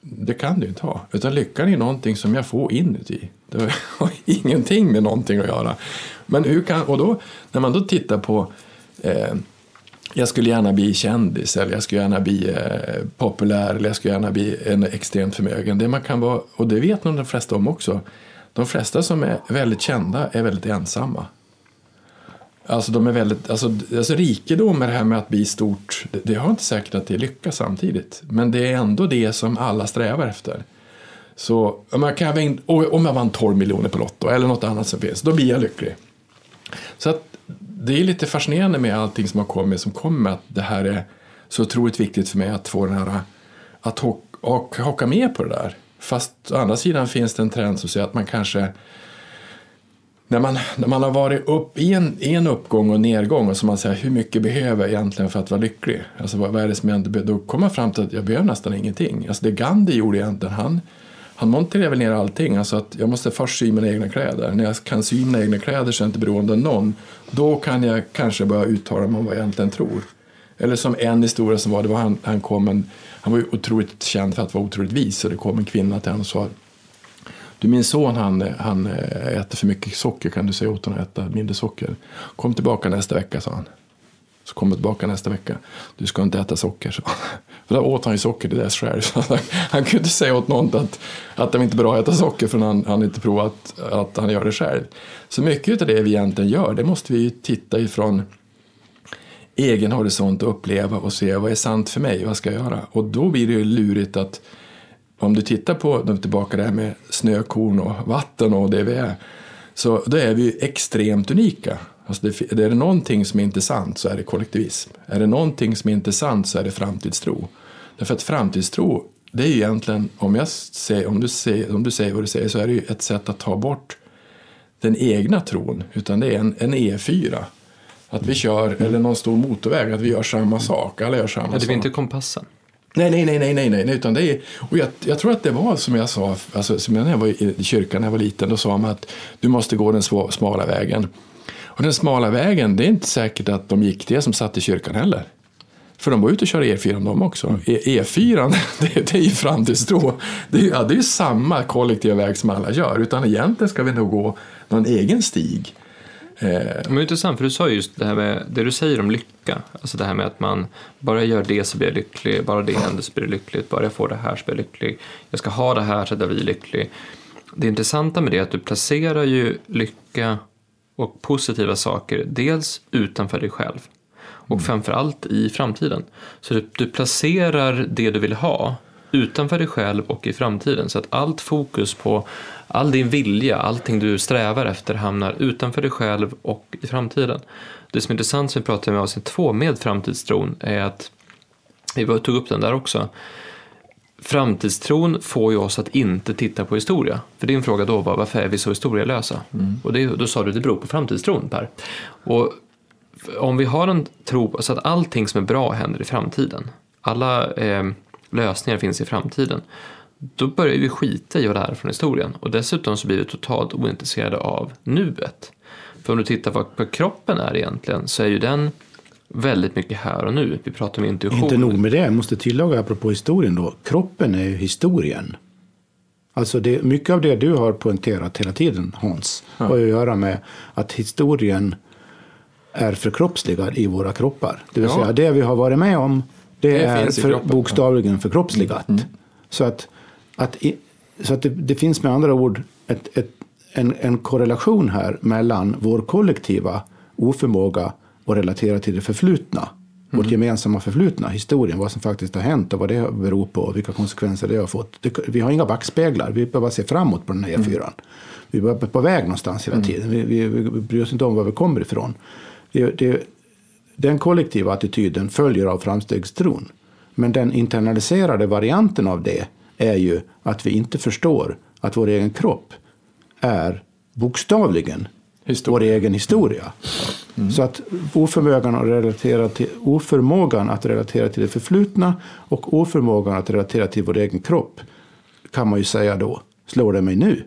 Det kan du inte ha. Utan lyckan är någonting som jag får inuti. Det har ingenting med någonting att göra. Men hur kan, och då, när man då tittar på eh, jag skulle gärna bli kändis eller jag skulle gärna bli eh, populär eller jag skulle gärna bli en extremt förmögen. Det man kan vara, och det vet nog de flesta om också. De flesta som är väldigt kända är väldigt ensamma. Alltså de är väldigt, alltså, alltså rikedom är det här med att bli stort, det, det har inte säkert att det är lycka samtidigt. Men det är ändå det som alla strävar efter. Så om jag, kan om jag vann 12 miljoner på Lotto eller något annat som finns, då blir jag lycklig. Så att det är lite fascinerande med allting som har kommit, som kommer att det här är så otroligt viktigt för mig att få den här, att ho- och haka med på det där. Fast å andra sidan finns det en trend som säger att man kanske när man, när man har varit upp i en, i en uppgång och nedgång och så man säger hur mycket behöver jag egentligen för att vara lycklig? Alltså vad, vad är det som jag inte behöver? Då kommer man fram till att jag behöver nästan ingenting. Alltså det Gandhi gjorde egentligen, han, han monterade väl ner allting. Alltså att jag måste först sy mina egna kläder. När jag kan sy mina egna kläder så är jag inte beroende av någon. Då kan jag kanske börja uttala mig om vad jag egentligen tror. Eller som en historia som var, det var han, han kom en, han var ju otroligt känd för att vara otroligt vis. Och det kom en kvinna till honom och sa du min son han, han eh, äter för mycket socker, kan du säga åt honom att äta mindre socker? Kom tillbaka nästa vecka, sa han. Så kom jag tillbaka nästa vecka. Du ska inte äta socker, sa han. För då åt han ju socker till dess själv. Så han, han kunde inte säga åt någon att, att det inte är bra att äta socker förrän han, han inte provat att han gör det själv. Så mycket av det vi egentligen gör, det måste vi ju titta ifrån egen horisont och uppleva och se vad är sant för mig, vad ska jag göra? Och då blir det ju lurigt att om du tittar på, då är vi tillbaka det här med snökorn och vatten och det vi är, så då är vi ju extremt unika. Alltså det, är det någonting som är inte sant så är det kollektivism. Är det någonting som är inte sant så är det framtidstro. Därför att framtidstro, det är ju egentligen, om, jag säger, om, du säger, om du säger vad du säger, så är det ju ett sätt att ta bort den egna tron, utan det är en, en E4. Att vi kör, eller någon stor motorväg, att vi gör samma sak. Alla gör samma Ja, det sak. blir inte kompassen. Nej, nej, nej, nej, nej, nej, utan det är, och jag, jag tror att det var som jag sa, alltså, som när jag var i kyrkan när jag var liten, då sa man att du måste gå den smala vägen. Och den smala vägen, det är inte säkert att de gick det som satt i kyrkan heller. För de var ute och körde E4 de också. E- E4, det, det är ju framtidstro. Det är, ja, det är ju samma kollektiva väg som alla gör, utan egentligen ska vi nog gå någon egen stig. Eh, Men intressant, för du sa just det här med det du säger om lycka. Alltså det här med att man bara gör det så blir jag lycklig, bara det händer så blir jag lyckligt, bara jag får det här så blir jag lycklig. Jag ska ha det här så att jag blir lycklig. Det intressanta med det är att du placerar ju lycka och positiva saker dels utanför dig själv och framförallt i framtiden. Så du, du placerar det du vill ha utanför dig själv och i framtiden så att allt fokus på all din vilja, allting du strävar efter hamnar utanför dig själv och i framtiden. Det som är intressant som vi pratade i avsnitt två med framtidstron är att vi tog upp den där också. Framtidstron får ju oss att inte titta på historia. För din fråga då var varför är vi så historielösa? Och det, då sa du det beror på framtidstron Per. Och om vi har en tro på så att allting som är bra händer i framtiden. Alla eh, lösningar finns i framtiden. Då börjar vi skita i det är från historien. Och dessutom så blir vi totalt ointresserade av nuet. För om du tittar på vad kroppen är egentligen så är ju den väldigt mycket här och nu. Vi pratar om intuition. Inte nog med det, jag måste tillägga apropå historien då. Kroppen är ju historien. Alltså det, mycket av det du har poängterat hela tiden, Hans, har ju att göra med att historien är förkroppsligad i våra kroppar. Det vill Ja. säga det vi har varit med om, det, Det är för, bokstavligen förkroppsligat. Så att, att, i, så att det, det finns med andra ord ett, ett, en, en korrelation här mellan vår kollektiva oförmåga att relatera till det förflutna. Vårt gemensamma förflutna, historien, vad som faktiskt har hänt och vad det beror på och vilka konsekvenser det har fått. Det, vi har inga backspeglar, vi behöver se framåt på den här E4. Vi är på väg någonstans hela tiden. Vi, vi, vi bryr oss inte om var vi kommer ifrån. Det, det, den kollektiva attityden följer av framstegstron. Men den internaliserade varianten av det är ju att vi inte förstår att vår egen kropp är bokstavligen Historia. vår egen historia. Så att oförmågan att, relatera till, oförmågan att relatera till det förflutna och oförmågan att relatera till vår egen kropp kan man ju säga då, slår det mig nu,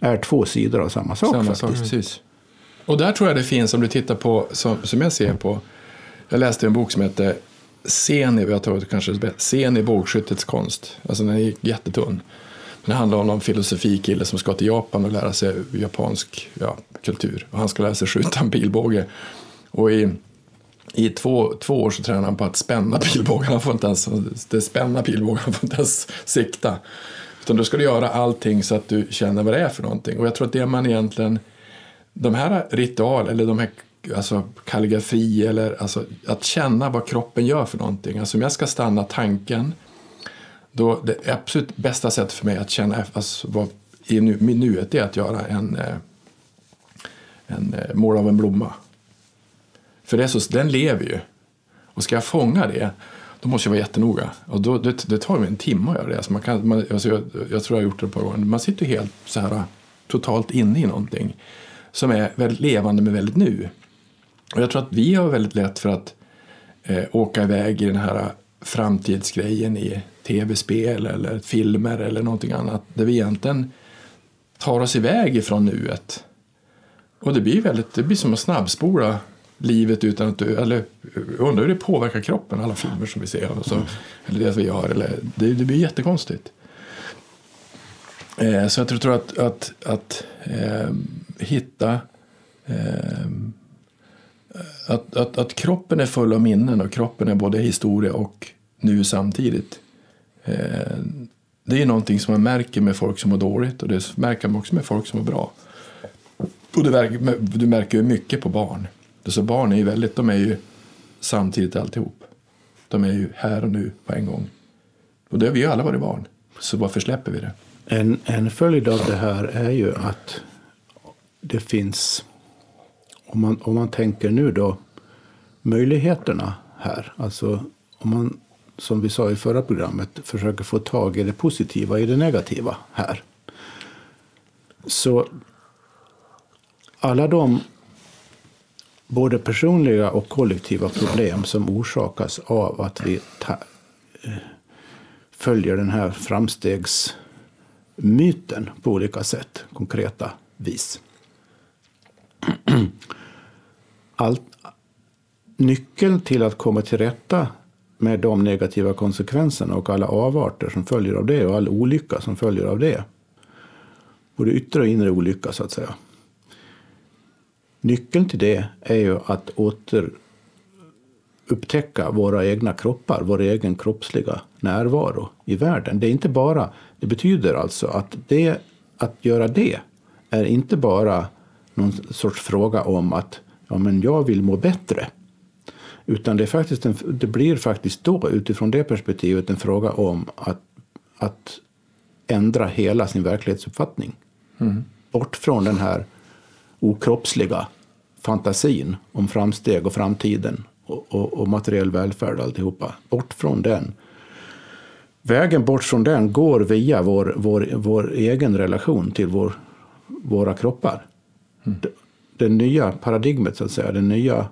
är två sidor av samma sak Samma faktiskt. sak, precis. Och där tror jag det finns, om du tittar på, som, som jag ser på, jag läste en bok som heter Scen i, jag tror att det kanske är Scen i bågskyttets konst. Alltså den är jättetunn. Det handlar om någon filosofikille som ska till Japan och lära sig japansk ja, kultur. Och han ska lära sig skjuta en pilbåge. Och i, i två, två år så tränar han på att spänna pilbågen. Han får inte ens det spänna pilbågen, han får inte ens sikta. Utan då ska du göra allting så att du känner vad det är för någonting. Och jag tror att det man egentligen de här ritual eller de här alltså kalligrafi eller alltså att känna vad kroppen gör för någonting. Alltså om jag ska stanna tanken då det absolut bästa sättet för mig att känna alltså, vad i nu, min nuet är att göra en, eh, en eh, mål av en blomma. För det är så, den lever ju. Och ska jag fånga det då måste jag vara jättenoga. Och då, det, det tar ju en timme att göra det. Alltså man kan, man, alltså jag, jag tror jag har gjort det ett par gånger. Man sitter ju helt så här totalt inne i någonting som är väldigt levande men väldigt nu. Och jag tror att vi har väldigt lätt för att eh, åka iväg i den här eh, framtidsgrejen i tv-spel eller filmer eller någonting annat där vi egentligen tar oss iväg ifrån nuet. Och det blir väldigt, det blir som att snabbspola livet utan att du, eller jag undrar hur det påverkar kroppen, alla filmer som vi ser och så, eller det vi gör, eller, det, det blir jättekonstigt. Eh, så jag tror att, att, att eh, hitta eh, att, att, att kroppen är full av minnen och kroppen är både historia och nu samtidigt. Eh, det är någonting som man märker med folk som mår dåligt och det märker man också med folk som mår bra. Och du märker, du märker ju mycket på barn. Så barn är ju väldigt, de är ju samtidigt alltihop. De är ju här och nu på en gång. Och det har vi ju alla varit barn. Så varför släpper vi det? En, en följd av det här är ju att det finns, om man, om man tänker nu då, möjligheterna här. Alltså om man, som vi sa i förra programmet, försöker få tag i det positiva i det negativa här. Så alla de både personliga och kollektiva problem som orsakas av att vi ta, eh, följer den här framstegsmyten på olika sätt, konkreta vis. Allt, nyckeln till att komma till rätta med de negativa konsekvenserna och alla avarter som följer av det och all olycka som följer av det. Både yttre och inre olycka så att säga. nyckeln till det är ju att återupptäcka våra egna kroppar, vår egen kroppsliga närvaro i världen. Det är inte bara, det betyder alltså att det, att göra det är inte bara någon sorts fråga om att ja, men jag vill må bättre. Utan det, är faktiskt en, det blir faktiskt då, utifrån det perspektivet, en fråga om att, att ändra hela sin verklighetsuppfattning. Mm. Bort från den här okroppsliga fantasin om framsteg och framtiden och, och, och materiell välfärd och alltihopa. Bort från den. Vägen bort från den går via vår, vår, vår egen relation till vår, våra kroppar. Mm. Det, det nya paradigmet, så att säga, den nya,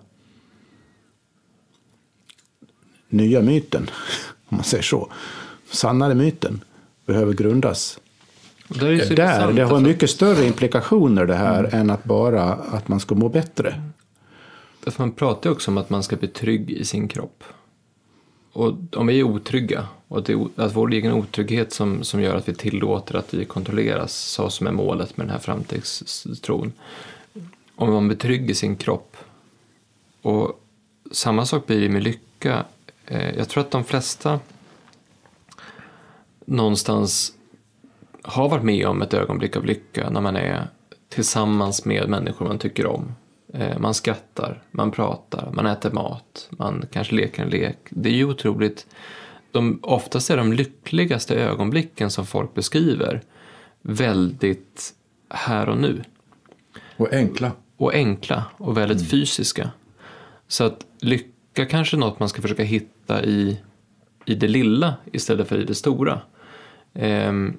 nya myten, om man säger så, sannare myten, behöver grundas det, är där. det har mycket större implikationer det här mm. än att bara att man ska må bättre. Därför man pratar ju också om att man ska bli trygg i sin kropp. Och om vi är otrygga och att, det är, att vår egen otrygghet som, som gör att vi tillåter att vi kontrolleras, så som är målet med den här framtidstron. Om man blir trygg i sin kropp. Och samma sak blir det med lycka. Eh, jag tror att de flesta någonstans har varit med om ett ögonblick av lycka när man är tillsammans med människor man tycker om. Eh, man skrattar, man pratar, man äter mat, man kanske leker en lek. Det är ju otroligt, de, oftast är de lyckligaste ögonblicken som folk beskriver väldigt här och nu. Och enkla. Och enkla och väldigt mm. fysiska. Så att lycka kanske är något man ska försöka hitta i, i det lilla istället för i det stora. Um,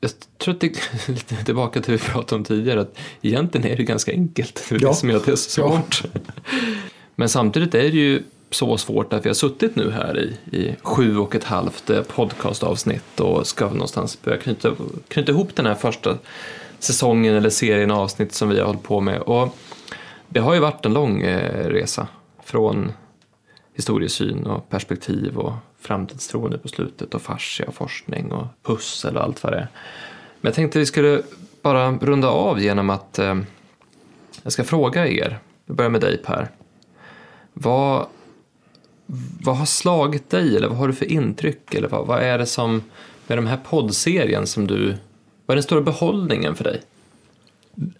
jag tror att det är lite tillbaka till det vi pratade om tidigare, att egentligen är det ganska enkelt. Det är ja. det som gör det så svårt. Ja. Men samtidigt är det ju så svårt att vi har suttit nu här i, i sju och ett halvt eh, podcastavsnitt och ska någonstans börja knyta, knyta ihop den här första säsongen eller serien avsnitt som vi har hållit på med. Och det har ju varit en lång eh, resa från historiesyn och perspektiv och framtidstro nu på slutet och fascia och forskning och pussel och allt vad det är. Men jag tänkte vi skulle bara runda av genom att eh, jag ska fråga er, Vi börjar med dig Per. Vad, vad har slagit dig eller vad har du för intryck eller vad, vad är det som med den här poddserien som du, vad är den stora behållningen för dig?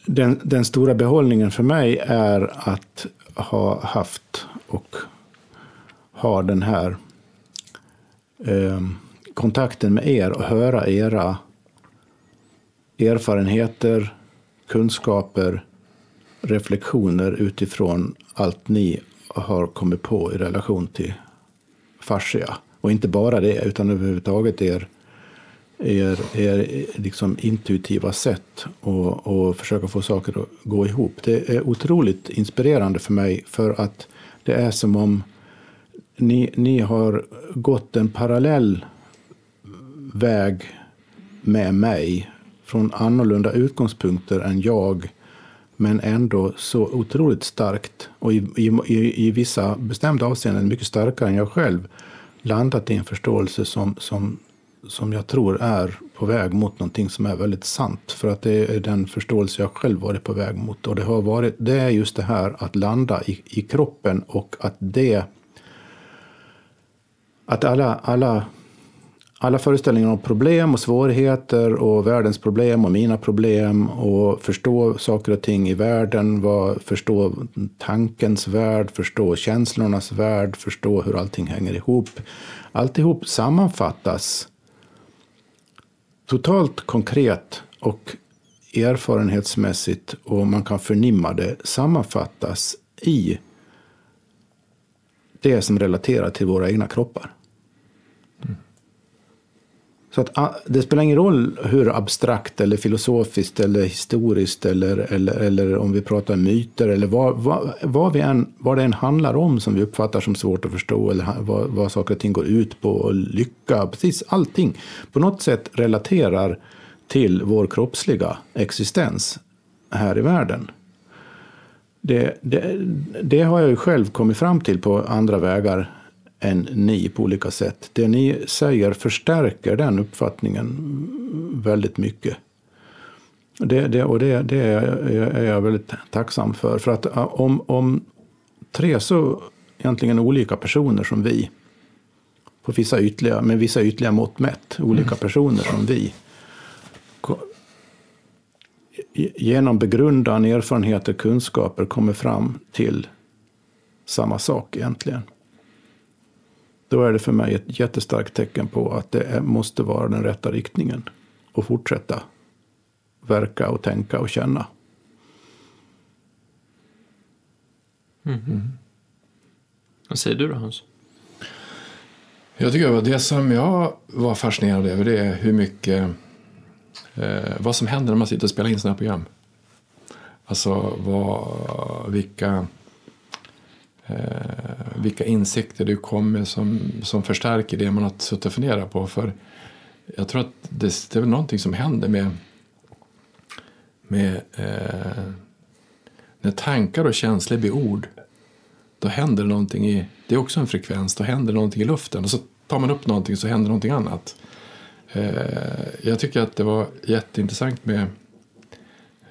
Den, den stora behållningen för mig är att ha haft och har den här eh, kontakten med er och höra era erfarenheter, kunskaper, reflektioner utifrån allt ni har kommit på i relation till fascia. Och inte bara det, utan överhuvudtaget er, er, er liksom intuitiva sätt och, och försöka få saker att gå ihop. Det är otroligt inspirerande för mig för att det är som om ni, ni har gått en parallell väg med mig från annorlunda utgångspunkter än jag men ändå så otroligt starkt och i, i, i vissa bestämda avseenden mycket starkare än jag själv landat i en förståelse som, som, som jag tror är på väg mot någonting som är väldigt sant. För att det är den förståelse jag själv varit på väg mot. Och det, har varit, det är just det här att landa i, i kroppen och att det att alla, alla, alla föreställningar om problem och svårigheter och världens problem och mina problem och förstå saker och ting i världen, vad, förstå tankens värld, förstå känslornas värld, förstå hur allting hänger ihop. Alltihop sammanfattas totalt konkret och erfarenhetsmässigt och man kan förnimma det sammanfattas i det som relaterar till våra egna kroppar. Så att, ah, det spelar ingen roll hur abstrakt eller filosofiskt eller historiskt eller, eller, eller om vi pratar myter eller vad, vad, vad, vi än, vad det än handlar om som vi uppfattar som svårt att förstå eller vad, vad saker och ting går ut på och lycka, precis allting på något sätt relaterar till vår kroppsliga existens här i världen. Det, det, det har jag ju själv kommit fram till på andra vägar än ni på olika sätt. Det ni säger förstärker den uppfattningen väldigt mycket. Det, det, och det, det är jag väldigt tacksam för. För att om, om tre så egentligen olika personer som vi, på vissa ytliga, med vissa ytliga mått mätt, olika mm. personer som vi, genom begrundan, erfarenheter, kunskaper kommer fram till samma sak egentligen. Då är det för mig ett jättestarkt tecken på att det måste vara den rätta riktningen och fortsätta verka och tänka och känna. Mm. Mm. Vad säger du då Hans? Jag tycker att det som jag var fascinerad över det är hur mycket eh, vad som händer när man sitter och spelar in sådana här program. Alltså vad, vilka, eh, vilka insikter det kommer som, som förstärker det man har suttit och funderat på. För jag tror att det, det är någonting som händer med, med eh, när tankar och känslor blir ord. Då händer det någonting i, det är också en frekvens, då händer det någonting i luften. Och så tar man upp någonting så händer någonting annat. Eh, jag tycker att det var jätteintressant med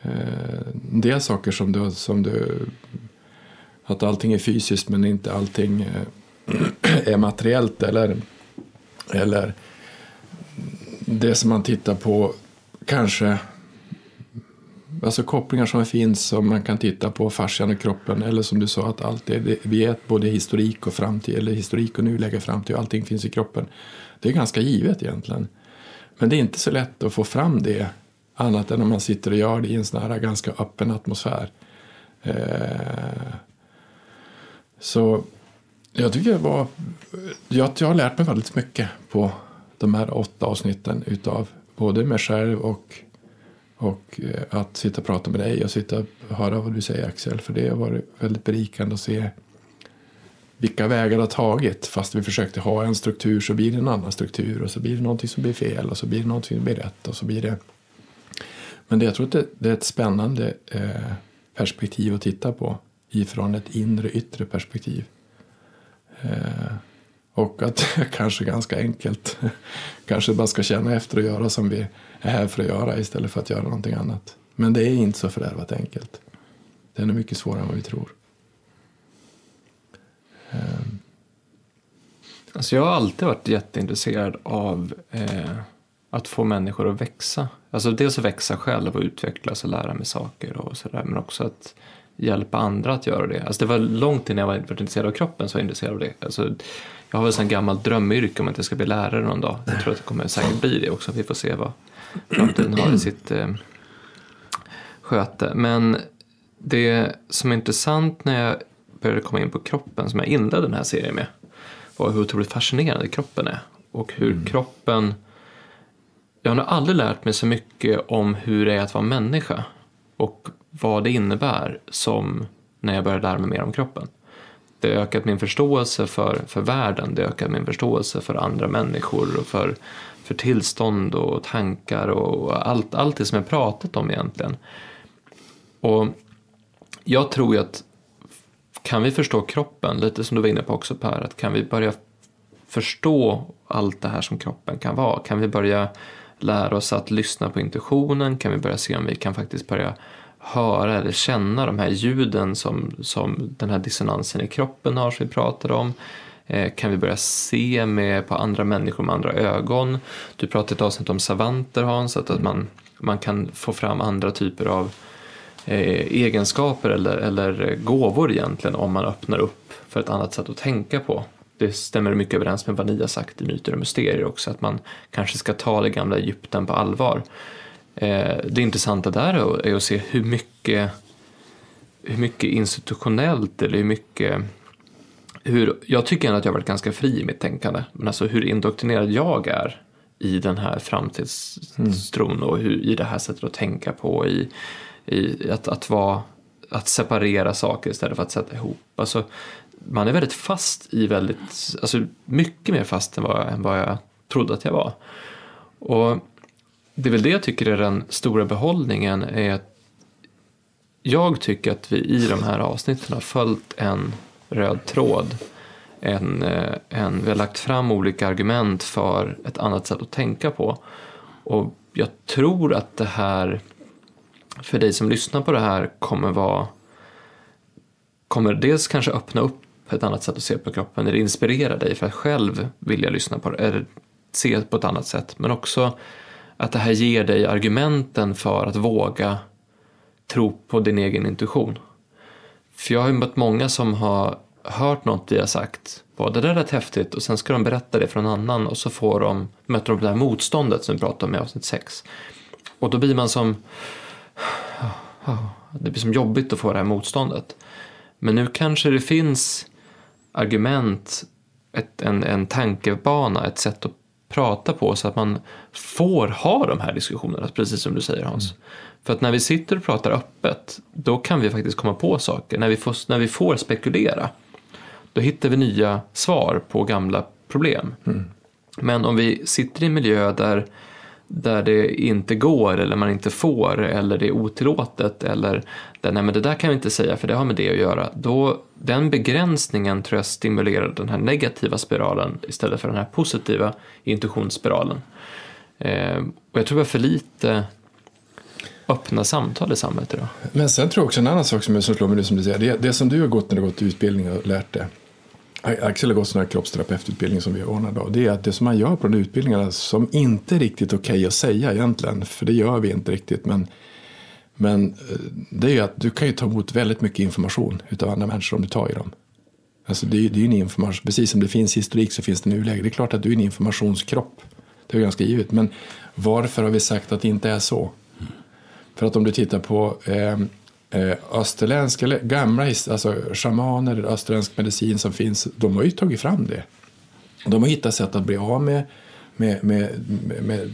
eh, en del saker som du, som du att allting är fysiskt men inte allting eh, är materiellt eller, eller det som man tittar på kanske alltså kopplingar som finns som man kan titta på fascian och kroppen eller som du sa att allt är, vi är både historik och framtid eller historik och nuläge framtid och allting finns i kroppen. Det är ganska givet egentligen. Men det är inte så lätt att få fram det annat än om man sitter och gör det i en sån här ganska öppen atmosfär. Eh, så jag tycker det var, jag, jag har lärt mig väldigt mycket på de här åtta avsnitten utav både mig själv och, och eh, att sitta och prata med dig och sitta och höra vad du säger Axel. För det har varit väldigt berikande att se vilka vägar det har tagit. Fast vi försökte ha en struktur så blir det en annan struktur och så blir det någonting som blir fel och så blir det någonting som blir rätt och så blir det... Men det, jag tror att det, det är ett spännande eh, perspektiv att titta på ifrån ett inre yttre perspektiv. Eh, och att kanske ganska enkelt kanske bara ska känna efter och göra som vi är här för att göra istället för att göra någonting annat. Men det är inte så fördärvat enkelt. Det är nog mycket svårare än vad vi tror. Eh. Alltså jag har alltid varit jätteintresserad av eh, att få människor att växa. Alltså dels att växa själv och utvecklas och lära mig saker och sådär men också att hjälpa andra att göra det. Alltså det var långt innan jag var intresserad av kroppen så var jag intresserad av det. Alltså, jag har väl en gammalt drömyrke om att jag ska bli lärare någon dag. Jag tror att det kommer säkert bli det också. Vi får se vad framtiden har i sitt eh, sköte. Men det som är intressant när jag började komma in på kroppen som jag inledde den här serien med var hur otroligt fascinerande kroppen är. Och hur mm. kroppen... Jag har nog aldrig lärt mig så mycket om hur det är att vara människa och vad det innebär som när jag började lära mig mer om kroppen. Det har ökat min förståelse för, för världen, det har ökat min förståelse för andra människor och för, för tillstånd och tankar och allt, allt det som jag pratat om egentligen. Och jag tror ju att kan vi förstå kroppen, lite som du var inne på också Per, att kan vi börja förstå allt det här som kroppen kan vara? Kan vi börja lära oss att lyssna på intuitionen? Kan vi börja se om vi kan faktiskt börja höra eller känna de här ljuden som, som den här dissonansen i kroppen har som vi pratade om? Eh, kan vi börja se med, på andra människor med andra ögon? Du pratade ett avsnitt om savanter Hans, att man, man kan få fram andra typer av Eh, egenskaper eller, eller gåvor egentligen om man öppnar upp för ett annat sätt att tänka på. Det stämmer mycket överens med vad ni har sagt i Myter och Mysterier också, att man kanske ska ta det gamla Egypten på allvar. Eh, det intressanta där är att se hur mycket, hur mycket institutionellt eller hur mycket hur, jag tycker ändå att jag har varit ganska fri i mitt tänkande, men alltså hur indoktrinerad jag är i den här framtidstron och hur, i det här sättet att tänka på, i i att, att, vara, att separera saker istället för att sätta ihop. Alltså, man är väldigt fast i väldigt, alltså mycket mer fast än vad, än vad jag trodde att jag var. Och det är väl det jag tycker är den stora behållningen är att jag tycker att vi i de här avsnitten har följt en röd tråd. En, eh, en, vi har lagt fram olika argument för ett annat sätt att tänka på. Och jag tror att det här för dig som lyssnar på det här kommer vara kommer dels kanske öppna upp ett annat sätt att se på kroppen eller inspirera dig för att själv vilja lyssna på det eller se på ett annat sätt men också att det här ger dig argumenten för att våga tro på din egen intuition. För jag har ju mött många som har hört något vi har sagt, bara det där är rätt häftigt och sen ska de berätta det för någon annan och så får de, möter de det här motståndet som vi pratade om i avsnitt 6. Och då blir man som, det blir som jobbigt att få det här motståndet. Men nu kanske det finns argument, ett, en, en tankebana, ett sätt att prata på så att man får ha de här diskussionerna, precis som du säger Hans. Mm. För att när vi sitter och pratar öppet, då kan vi faktiskt komma på saker. När vi får, när vi får spekulera, då hittar vi nya svar på gamla problem. Mm. Men om vi sitter i en miljö där, där det inte går eller man inte får eller det är otillåtet eller där, nej men det där kan vi inte säga för det har med det att göra. Då, den begränsningen tror jag stimulerar den här negativa spiralen istället för den här positiva intuitionsspiralen. Eh, och jag tror vi har för lite öppna samtal i samhället idag. Men sen tror jag också en annan sak som, är, som slår mig nu som du säger, det, det som du har gått när du har gått utbildning och lärt dig. Axel har gått sån här kroppsterapeututbildning som vi ordnar då. Det är att det som man gör på de utbildningarna som inte är riktigt okej okay att säga egentligen, för det gör vi inte riktigt, men, men eh, det är ju att du kan ju ta emot väldigt mycket information utav andra människor om du tar i dem. Alltså det, är, det är en information, precis som det finns historik så finns det nuläge. Det är klart att du är en informationskropp. Det är ganska givet. Men varför har vi sagt att det inte är så? För att om du tittar på eh, eh österländska, gamla alltså shamaner, österländsk medicin som finns, de har ju tagit fram det. De har hittat sätt att bli av med, med, med, med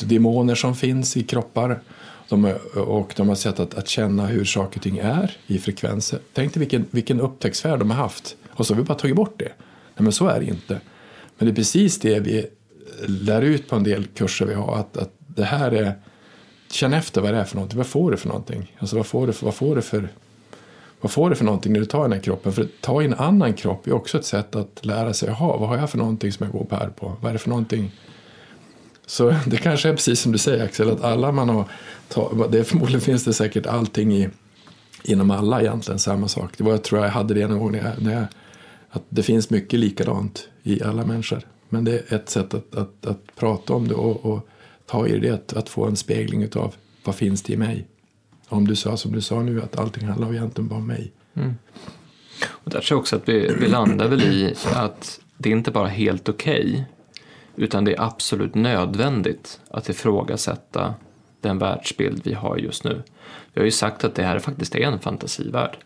demoner som finns i kroppar. De, och de har sett att, att känna hur saker och ting är i frekvenser. Tänk dig vilken, vilken upptäcktsfärd de har haft. Och så har vi bara tagit bort det. Nej, men så är det inte. Men det är precis det vi lär ut på en del kurser vi har. Att, att det här är känn efter vad det är för någonting. Vad får du för någonting? Alltså vad får du för, vad får du för, vad får du för någonting när du tar i den här kroppen? För att ta i en annan kropp är också ett sätt att lära sig. Jaha, vad har jag för någonting som jag går på bär på? Vad är det för någonting? Så det kanske är precis som du säger Axel, att alla man har, det förmodligen finns det säkert allting i, inom alla egentligen samma sak. Det var, jag tror jag hade det en gång när jag, när jag, att det finns mycket likadant i alla människor. Men det är ett sätt att, att, att prata om det och, och ta i det, att, att få en spegling av vad finns det i mig. Om du sa som du sa nu att allting handlar egentligen bara om mig. Mm. Och där tror jag också att vi, vi landar väl i att det är inte bara helt okej okay, utan det är absolut nödvändigt att ifrågasätta den världsbild vi har just nu. Vi har ju sagt att det här faktiskt är en fantasivärld.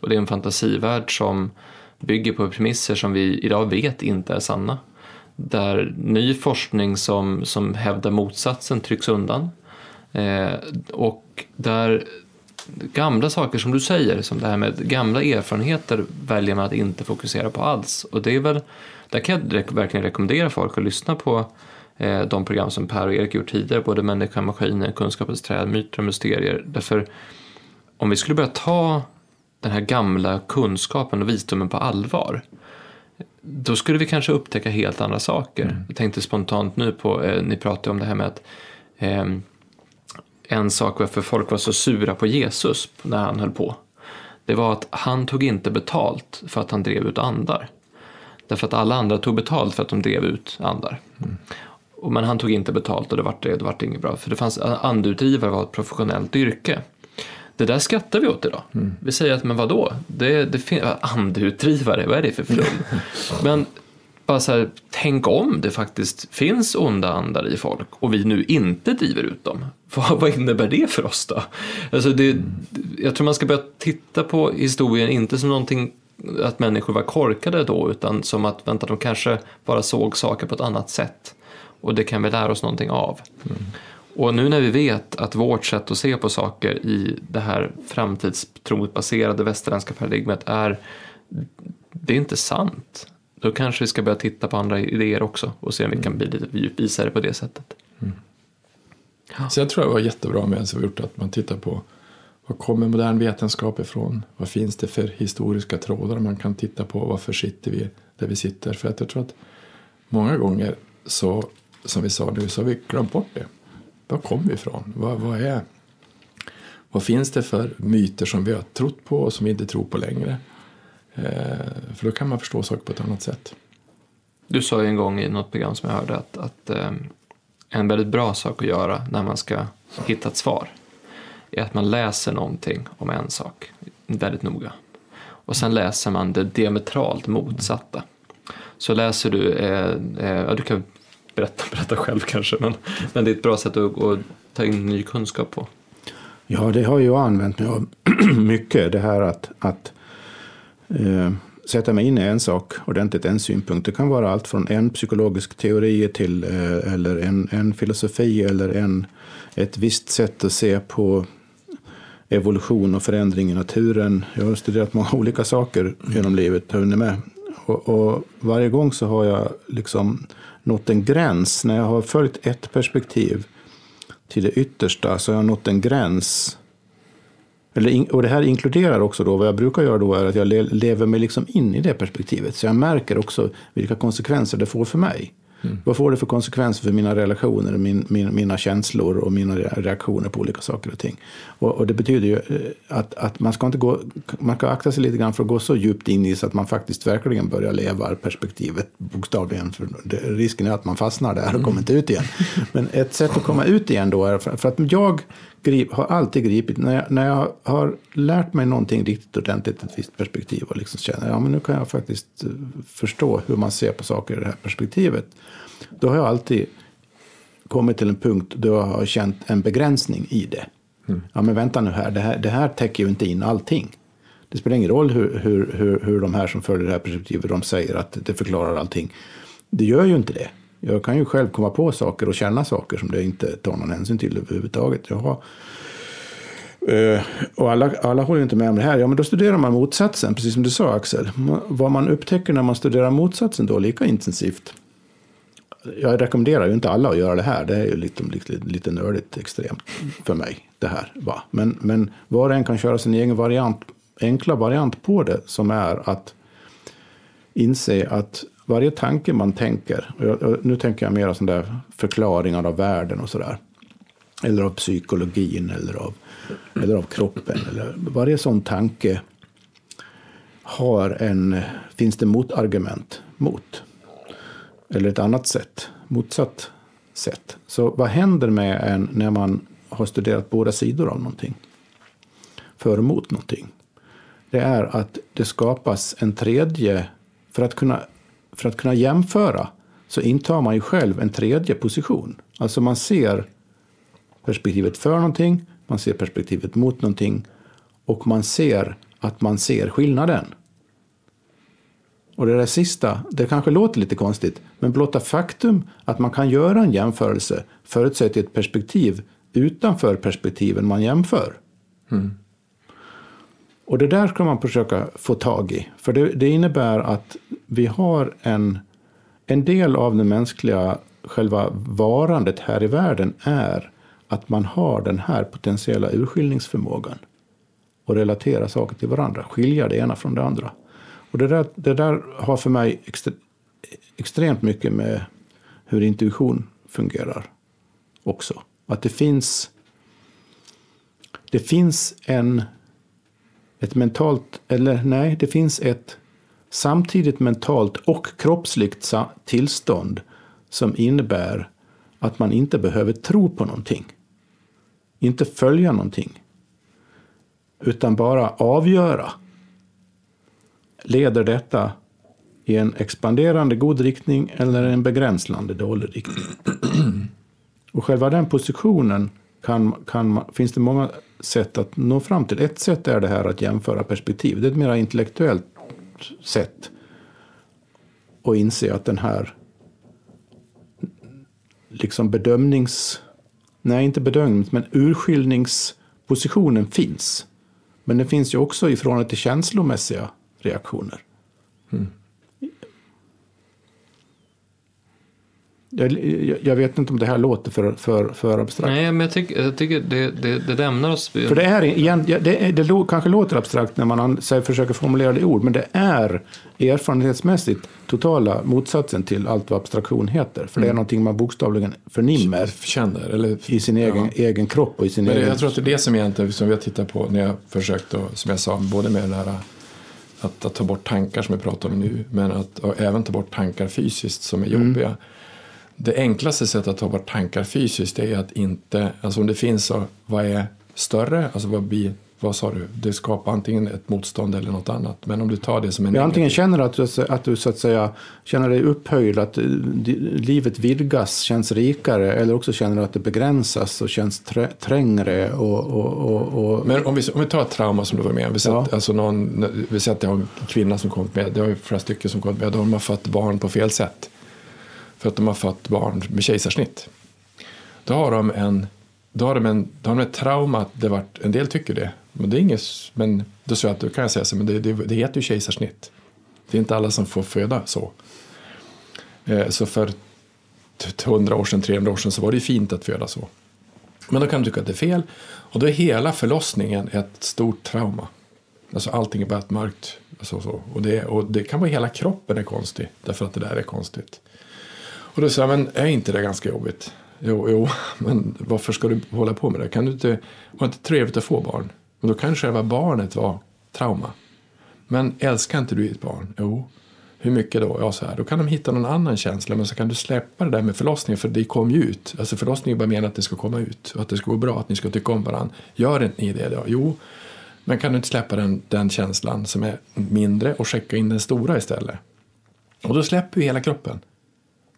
Och det är en fantasivärld som bygger på premisser som vi idag vet inte är sanna där ny forskning som, som hävdar motsatsen trycks undan. Eh, och där gamla saker som du säger, som det här med gamla erfarenheter väljer man att inte fokusera på alls. Och det är väl, där kan jag verkligen rekommendera folk att lyssna på eh, de program som Per och Erik gjort tidigare, både Människan, Maskinen, Kunskapens träd, Myter och mysterier. Därför om vi skulle börja ta den här gamla kunskapen och visdomen på allvar då skulle vi kanske upptäcka helt andra saker. Mm. Jag tänkte spontant nu på, eh, ni pratade om det här med att eh, en sak varför folk var så sura på Jesus när han höll på. Det var att han tog inte betalt för att han drev ut andar. Därför att alla andra tog betalt för att de drev ut andar. Mm. Men han tog inte betalt och det vart, det, det vart inget bra. För det fanns, andutgivare var ett professionellt yrke. Det där skrattar vi åt idag. Mm. Vi säger att, men vadå? Det, det finns andeutdrivare, vad är det för flum? men bara så här, tänk om det faktiskt finns onda andar i folk och vi nu inte driver ut dem. Vad, vad innebär det för oss då? Alltså det, jag tror man ska börja titta på historien inte som någonting att människor var korkade då utan som att vänta, de kanske bara såg saker på ett annat sätt. Och det kan vi lära oss någonting av. Mm. Och nu när vi vet att vårt sätt att se på saker i det här framtidstrobaserade västerländska paradigmet är, det är inte sant. Då kanske vi ska börja titta på andra idéer också och se om vi kan bli lite djupvisare på det sättet. Mm. Ja. Så jag tror det var jättebra med det vi gjort att man tittar på var kommer modern vetenskap ifrån? Vad finns det för historiska trådar man kan titta på? Varför sitter vi där vi sitter? För att jag tror att många gånger så, som vi sa nu, så har vi glömt bort det var kommer vi ifrån? Vad, vad, är, Vad finns det för myter som vi har trott på och som vi inte tror på längre? Eh, för då kan man förstå saker på ett annat sätt. Du sa ju en gång i något program som jag hörde att, att eh, en väldigt bra sak att göra när man ska hitta ett svar är att man läser någonting om en sak väldigt noga. Och sen läser man det diametralt motsatta. Så läser du, eh, eh, du kan berätta, berätta själv kanske, men, men det är ett bra sätt att, att ta in ny kunskap på. Ja, det har jag använt mig av mycket. Det här att, att eh, sätta mig in i en sak ordentligt, en synpunkt. Det kan vara allt från en psykologisk teori till eh, eller en, en filosofi eller en, ett visst sätt att se på evolution och förändring i naturen. Jag har studerat många olika saker genom livet, har med. Och, och, varje gång så har jag liksom nått en gräns. När jag har följt ett perspektiv till det yttersta så har jag nått en gräns. Eller, och det här inkluderar också då, vad jag brukar göra då är att jag lever mig liksom in i det perspektivet. Så jag märker också vilka konsekvenser det får för mig. Mm. Vad får det för konsekvenser för mina relationer, min, min, mina känslor och mina reaktioner på olika saker och ting? Och, och, det betyder ju eh, att, att man ska inte gå, man ska akta sig lite grann för att gå så djupt in i så att man faktiskt verkligen börjar leva perspektivet bokstavligen. För det, risken är att man fastnar där och mm. kommer inte ut igen. Men ett sätt att komma ut igen då är för, för att jag grip, har alltid gripit, när jag, när jag har lärt mig någonting riktigt ordentligt, ett visst perspektiv och liksom känner ja men nu kan jag faktiskt eh, förstå hur man ser på saker i det här perspektivet. Då har jag alltid kommit till en punkt då jag har känt en begränsning i det. Mm. Ja men vänta nu här det, här, det här täcker ju inte in allting. Det spelar ingen roll hur, hur, hur, hur de här som följer det här perspektivet de säger att det förklarar allting. Det gör ju inte det. Jag kan ju själv komma på saker och känna saker som det inte tar någon hänsyn till överhuvudtaget. Jag har, eh, och alla, alla håller inte med om det här. Ja, men då studerar man motsatsen, precis som du sa Axel. Vad man upptäcker när man studerar motsatsen då lika intensivt. Jag rekommenderar ju inte alla att göra det här. Det är ju lite, lite, lite nördigt extremt för mig. det här. Va? Men, men var och en kan köra sin egen variant, enkla variant på det. Som är att inse att varje tanke man tänker, och nu tänker jag mer sådana där förklaringar av världen och sådär. Eller av psykologin eller av, eller av kroppen. Eller varje sån tanke har en, finns det motargument mot. Eller ett annat sätt, motsatt sätt. Så vad händer med en när man har studerat båda sidor av någonting? För och emot någonting. Det är att det skapas en tredje, för att kunna för att kunna jämföra så intar man ju själv en tredje position. Alltså man ser perspektivet för någonting, man ser perspektivet mot någonting och man ser att man ser skillnaden. Och det där sista, det kanske låter lite konstigt, men blotta faktum att man kan göra en jämförelse förutsätter ett perspektiv utanför perspektiven man jämför. Mm. Och det där ska man försöka få tag i. För det, det, innebär att vi har en, en del av det mänskliga själva varandet här i världen är att man har den här potentiella urskiljningsförmågan och relatera saker till varandra, skilja det ena från det andra. Och det där, det där har för mig extre, extremt mycket med hur intuition fungerar också. Att det finns, det finns en ett mentalt, eller nej, det finns ett samtidigt mentalt och kroppsligt tillstånd som innebär att man inte behöver tro på någonting. Inte följa någonting. Utan bara avgöra. Leder detta i en expanderande god riktning eller en begränsande dålig riktning? Och själva den positionen kan, kan, finns det många sätt att nå fram till. Ett sätt är det här att jämföra perspektiv. Det är ett mer intellektuellt sätt och inse att den här liksom bedömnings... Nej, inte bedömnings, men urskiljningspositionen finns. Men den finns ju också i förhållande till känslomässiga reaktioner. Mm. Jag, jag- vet inte om det här låter för, för, för abstrakt. Nej, men jag tycker, jag tycker det, det, det lämnar oss... För det, är, igen, ja, det, det kanske låter abstrakt när man an- säger, försöker formulera det i ord, men det är erfarenhetsmässigt totala motsatsen till allt vad abstraktion heter. För det är någonting man bokstavligen förnimmer Känner, eller i sin egen, egen kropp och i sin Men det, egen... jag tror att det är det som egentligen som vi har tittat på när jag försökt att, som jag sa, både med det här att, att ta bort tankar som vi pratar om nu, men att och även ta bort tankar fysiskt som är jobbiga. Det enklaste sättet att ta bort tankar fysiskt är att inte, alltså om det finns så, vad är större, alltså vad blir, vad sa du, det skapar antingen ett motstånd eller något annat. Men om du tar det som en Ja, antingen känner att du, att du så att säga känner dig upphöjd, att eh, livet vidgas, känns rikare, eller också känner du att det begränsas och känns trä, trängre och, och, och, och Men om vi, om vi tar ett trauma som du var med om. Vi säger Ja. att, alltså någon, vi säger att det har en kvinna som kommit med. Det har ju flera stycken som kommit med. De har fått barn på fel sätt. För att de har fått barn med kejsarsnitt. Då har de en, då har de en, då har de ett trauma. att Det varit, en del tycker det. Men det är inget, men då, så att, då kan jag säga så, men det, det, det heter ju kejsarsnitt. Det är inte alla som får föda så. Eh, så för 100 år sedan, 300 år sedan så var det ju fint att föda så. Men då kan du tycka att det är fel. Och då är hela förlossningen ett stort trauma. Alltså allting är bara ett mörkt. Alltså så. Och, det, och det kan vara hela kroppen är konstig. Därför att det där är konstigt. Och då sa jag, men är inte det ganska jobbigt? Jo, jo, men varför ska du hålla på med det? Kan du inte, var det inte trevligt att få barn? Men då kan själva barnet vara trauma. Men älskar inte du ditt barn? Jo. Hur mycket då? Ja, så här. Då kan de hitta någon annan känsla, men så kan du släppa det där med förlossningen, för det kom ju ut. Alltså förlossningen är bara menat att det ska komma ut och att det ska gå bra, att ni ska tycka om varandra. Gör inte ni det då? Jo, men kan du inte släppa den, den känslan som är mindre och skicka in den stora istället? Och då släpper ju hela kroppen.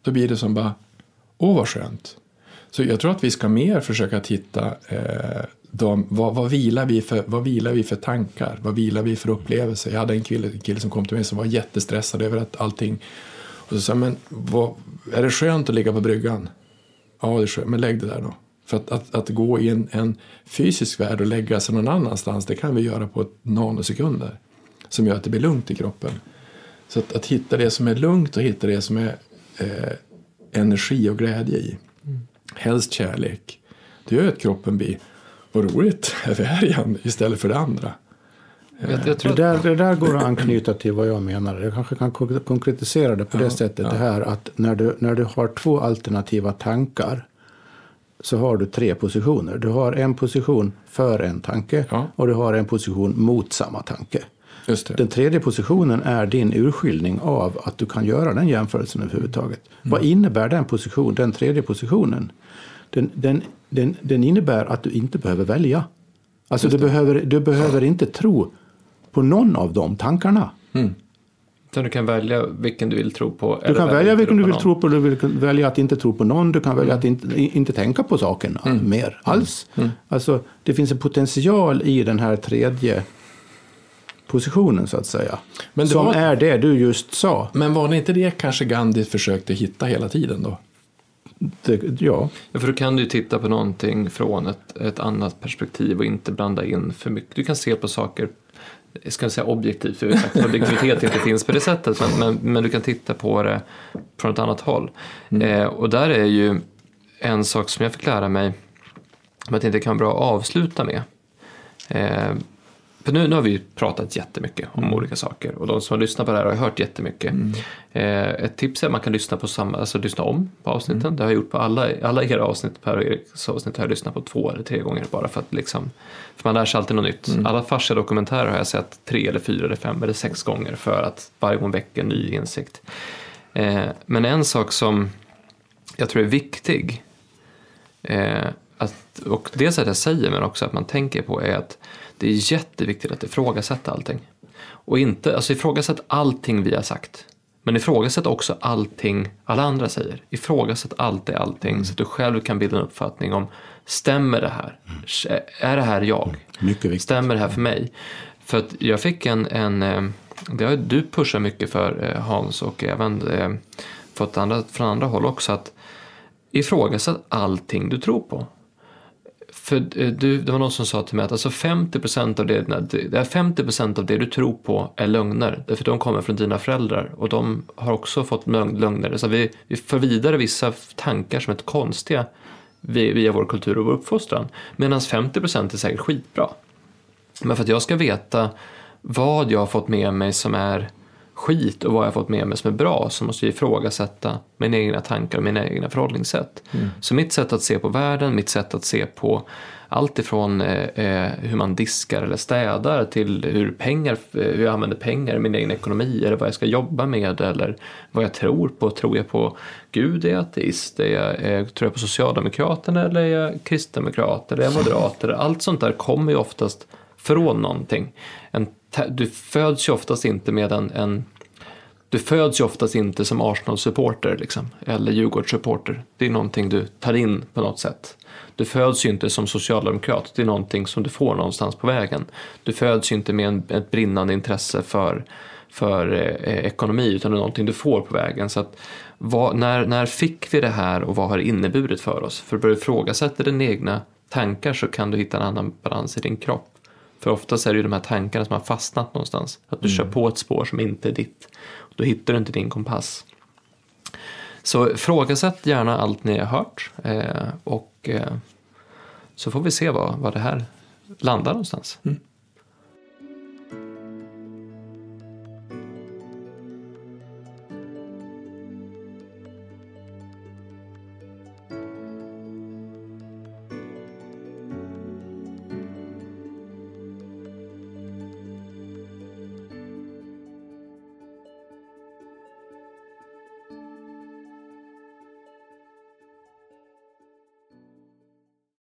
Då blir det som bara, åh vad skönt. Så jag tror att vi ska mer försöka titta eh, de, vad, vad, vilar vi för, vad vilar vi för tankar, vad vilar vi för upplevelser. Jag hade en kille, en kille som kom till mig som var jättestressad över att allting. Och så sa jag, men vad, är det skönt att ligga på bryggan? Ja, det är skönt, men lägg det där då. För att, att, att gå i en, en fysisk värld och lägga sig någon annanstans, det kan vi göra på nanosekunder. Som gör att det blir lugnt i kroppen. Så att, att hitta det som är lugnt och hitta det som är eh, energi och glädje i. Helst kärlek. Det gör att kroppen blir, vad roligt, är vi här igen istället för det andra. Jag, jag Det tror att, där, det där går att anknyta till vad jag menar. Jag kanske kan kon- konkretisera det på det sättet. Det här att när du, när du har två alternativa tankar så har du tre positioner. Du har en position för en tanke Ja. och du har en position mot samma tanke. Den tredje positionen är din urskiljning av att du kan göra den jämförelsen överhuvudtaget. Vad innebär den position, den tredje positionen? Den, den, den, den innebär att du inte behöver välja. Alltså du behöver, du behöver inte tro på någon av de tankarna. utan du kan välja vilken du vill tro på. Du kan välja vilken du vill tro på, du vill välja att inte tro på någon, du kan välja att inte, inte tänka på sakerna Mm. mer alls. Alltså, det finns en potential i den här tredje positionen så att säga. Men det som var- är det du just sa. Men var det inte det kanske Gandhi försökte hitta hela tiden då? Det, ja, Ja, för då kan du ju titta på någonting från ett, ett annat perspektiv och inte blanda in för mycket. Du kan se på saker, jag ska inte säga objektivt, för att objektivitet inte finns på det sättet, men, men, men du kan titta på det från ett annat håll. Eh, och där är ju en sak som jag fick lära mig, som jag tänkte kan vara bra att avsluta med. Eh, för nu, nu har vi pratat jättemycket om olika saker och de som har lyssnat på det här har hört jättemycket. Eh, ett tips är att man kan lyssna, på samma, alltså lyssna om på avsnitten. Det har jag gjort på alla, alla era avsnitt. Per och Eriks avsnitt har jag lyssnat på två eller tre gånger bara för att liksom, för man lär sig alltid något nytt. Alla farsiga dokumentärer har jag sett tre eller fyra eller fem eller sex gånger för att varje gång väcka ny insikt. Eh, men en sak som jag tror är viktig Eh, att, och dels att jag säger men också att man tänker på är att det är jätteviktigt att ifrågasätta allting. Och inte, alltså ifrågasätt allting vi har sagt. Men ifrågasätt också allting alla andra säger. Ifrågasätt alltid allting så att du själv kan bilda en uppfattning om stämmer det här? Är det här jag? viktigt. Stämmer det här för mig? För att jag fick en, en eh, det har du pushat mycket för eh, Hans och även eh, fått andra, från andra håll också att ifrågasätt allting du tror på. För eh, du, det var någon som sa till mig att alltså 50% av det, det är 50% av det du tror på är lögner. Därför de kommer från dina föräldrar och de har också fått lögner. Så vi, vi för vidare vissa tankar som är konstiga via vår kultur och vår uppfostran. Medan 50% är säkert skitbra. Men för att jag ska veta vad jag har fått med mig som är skit och vad jag fått med mig som är bra så måste jag ifrågasätta mina egna tankar och mina egna förhållningssätt. Mm. Så mitt sätt att se på världen, mitt sätt att se på allt ifrån eh, eh hur man diskar eller städar till hur, pengar, eh, hur jag använder pengar i min egen ekonomi eller vad jag ska jobba med eller vad jag tror på. Tror jag på Gud? Är jag ateist? Är jag, eh, tror jag på Socialdemokraterna eller är jag kristdemokrat eller är jag moderat? Allt sånt där kommer ju oftast från någonting. En, du föds ju oftast inte med en, en du föds ju oftast inte som Arsenal-supporter liksom, eller Djurgårdssupporter. Det är någonting du tar in på något sätt. Du föds ju inte som socialdemokrat, det är någonting som du får någonstans på vägen. Du föds ju inte med en, ett brinnande intresse för, för eh, ekonomi, utan det är någonting du får på vägen. Så att, vad, när, när fick vi det här och vad har det inneburit för oss? För börjar du ifrågasätta dina egna tankar så kan du hitta en annan balans i din kropp. För oftast är det ju de här tankarna som har fastnat någonstans. Att du mm. kör på ett spår som inte är ditt. Då hittar du inte din kompass. Så ifrågasätt gärna allt ni har hört. Eh, och eh, så får vi se vad, vad det här landar någonstans. Mm.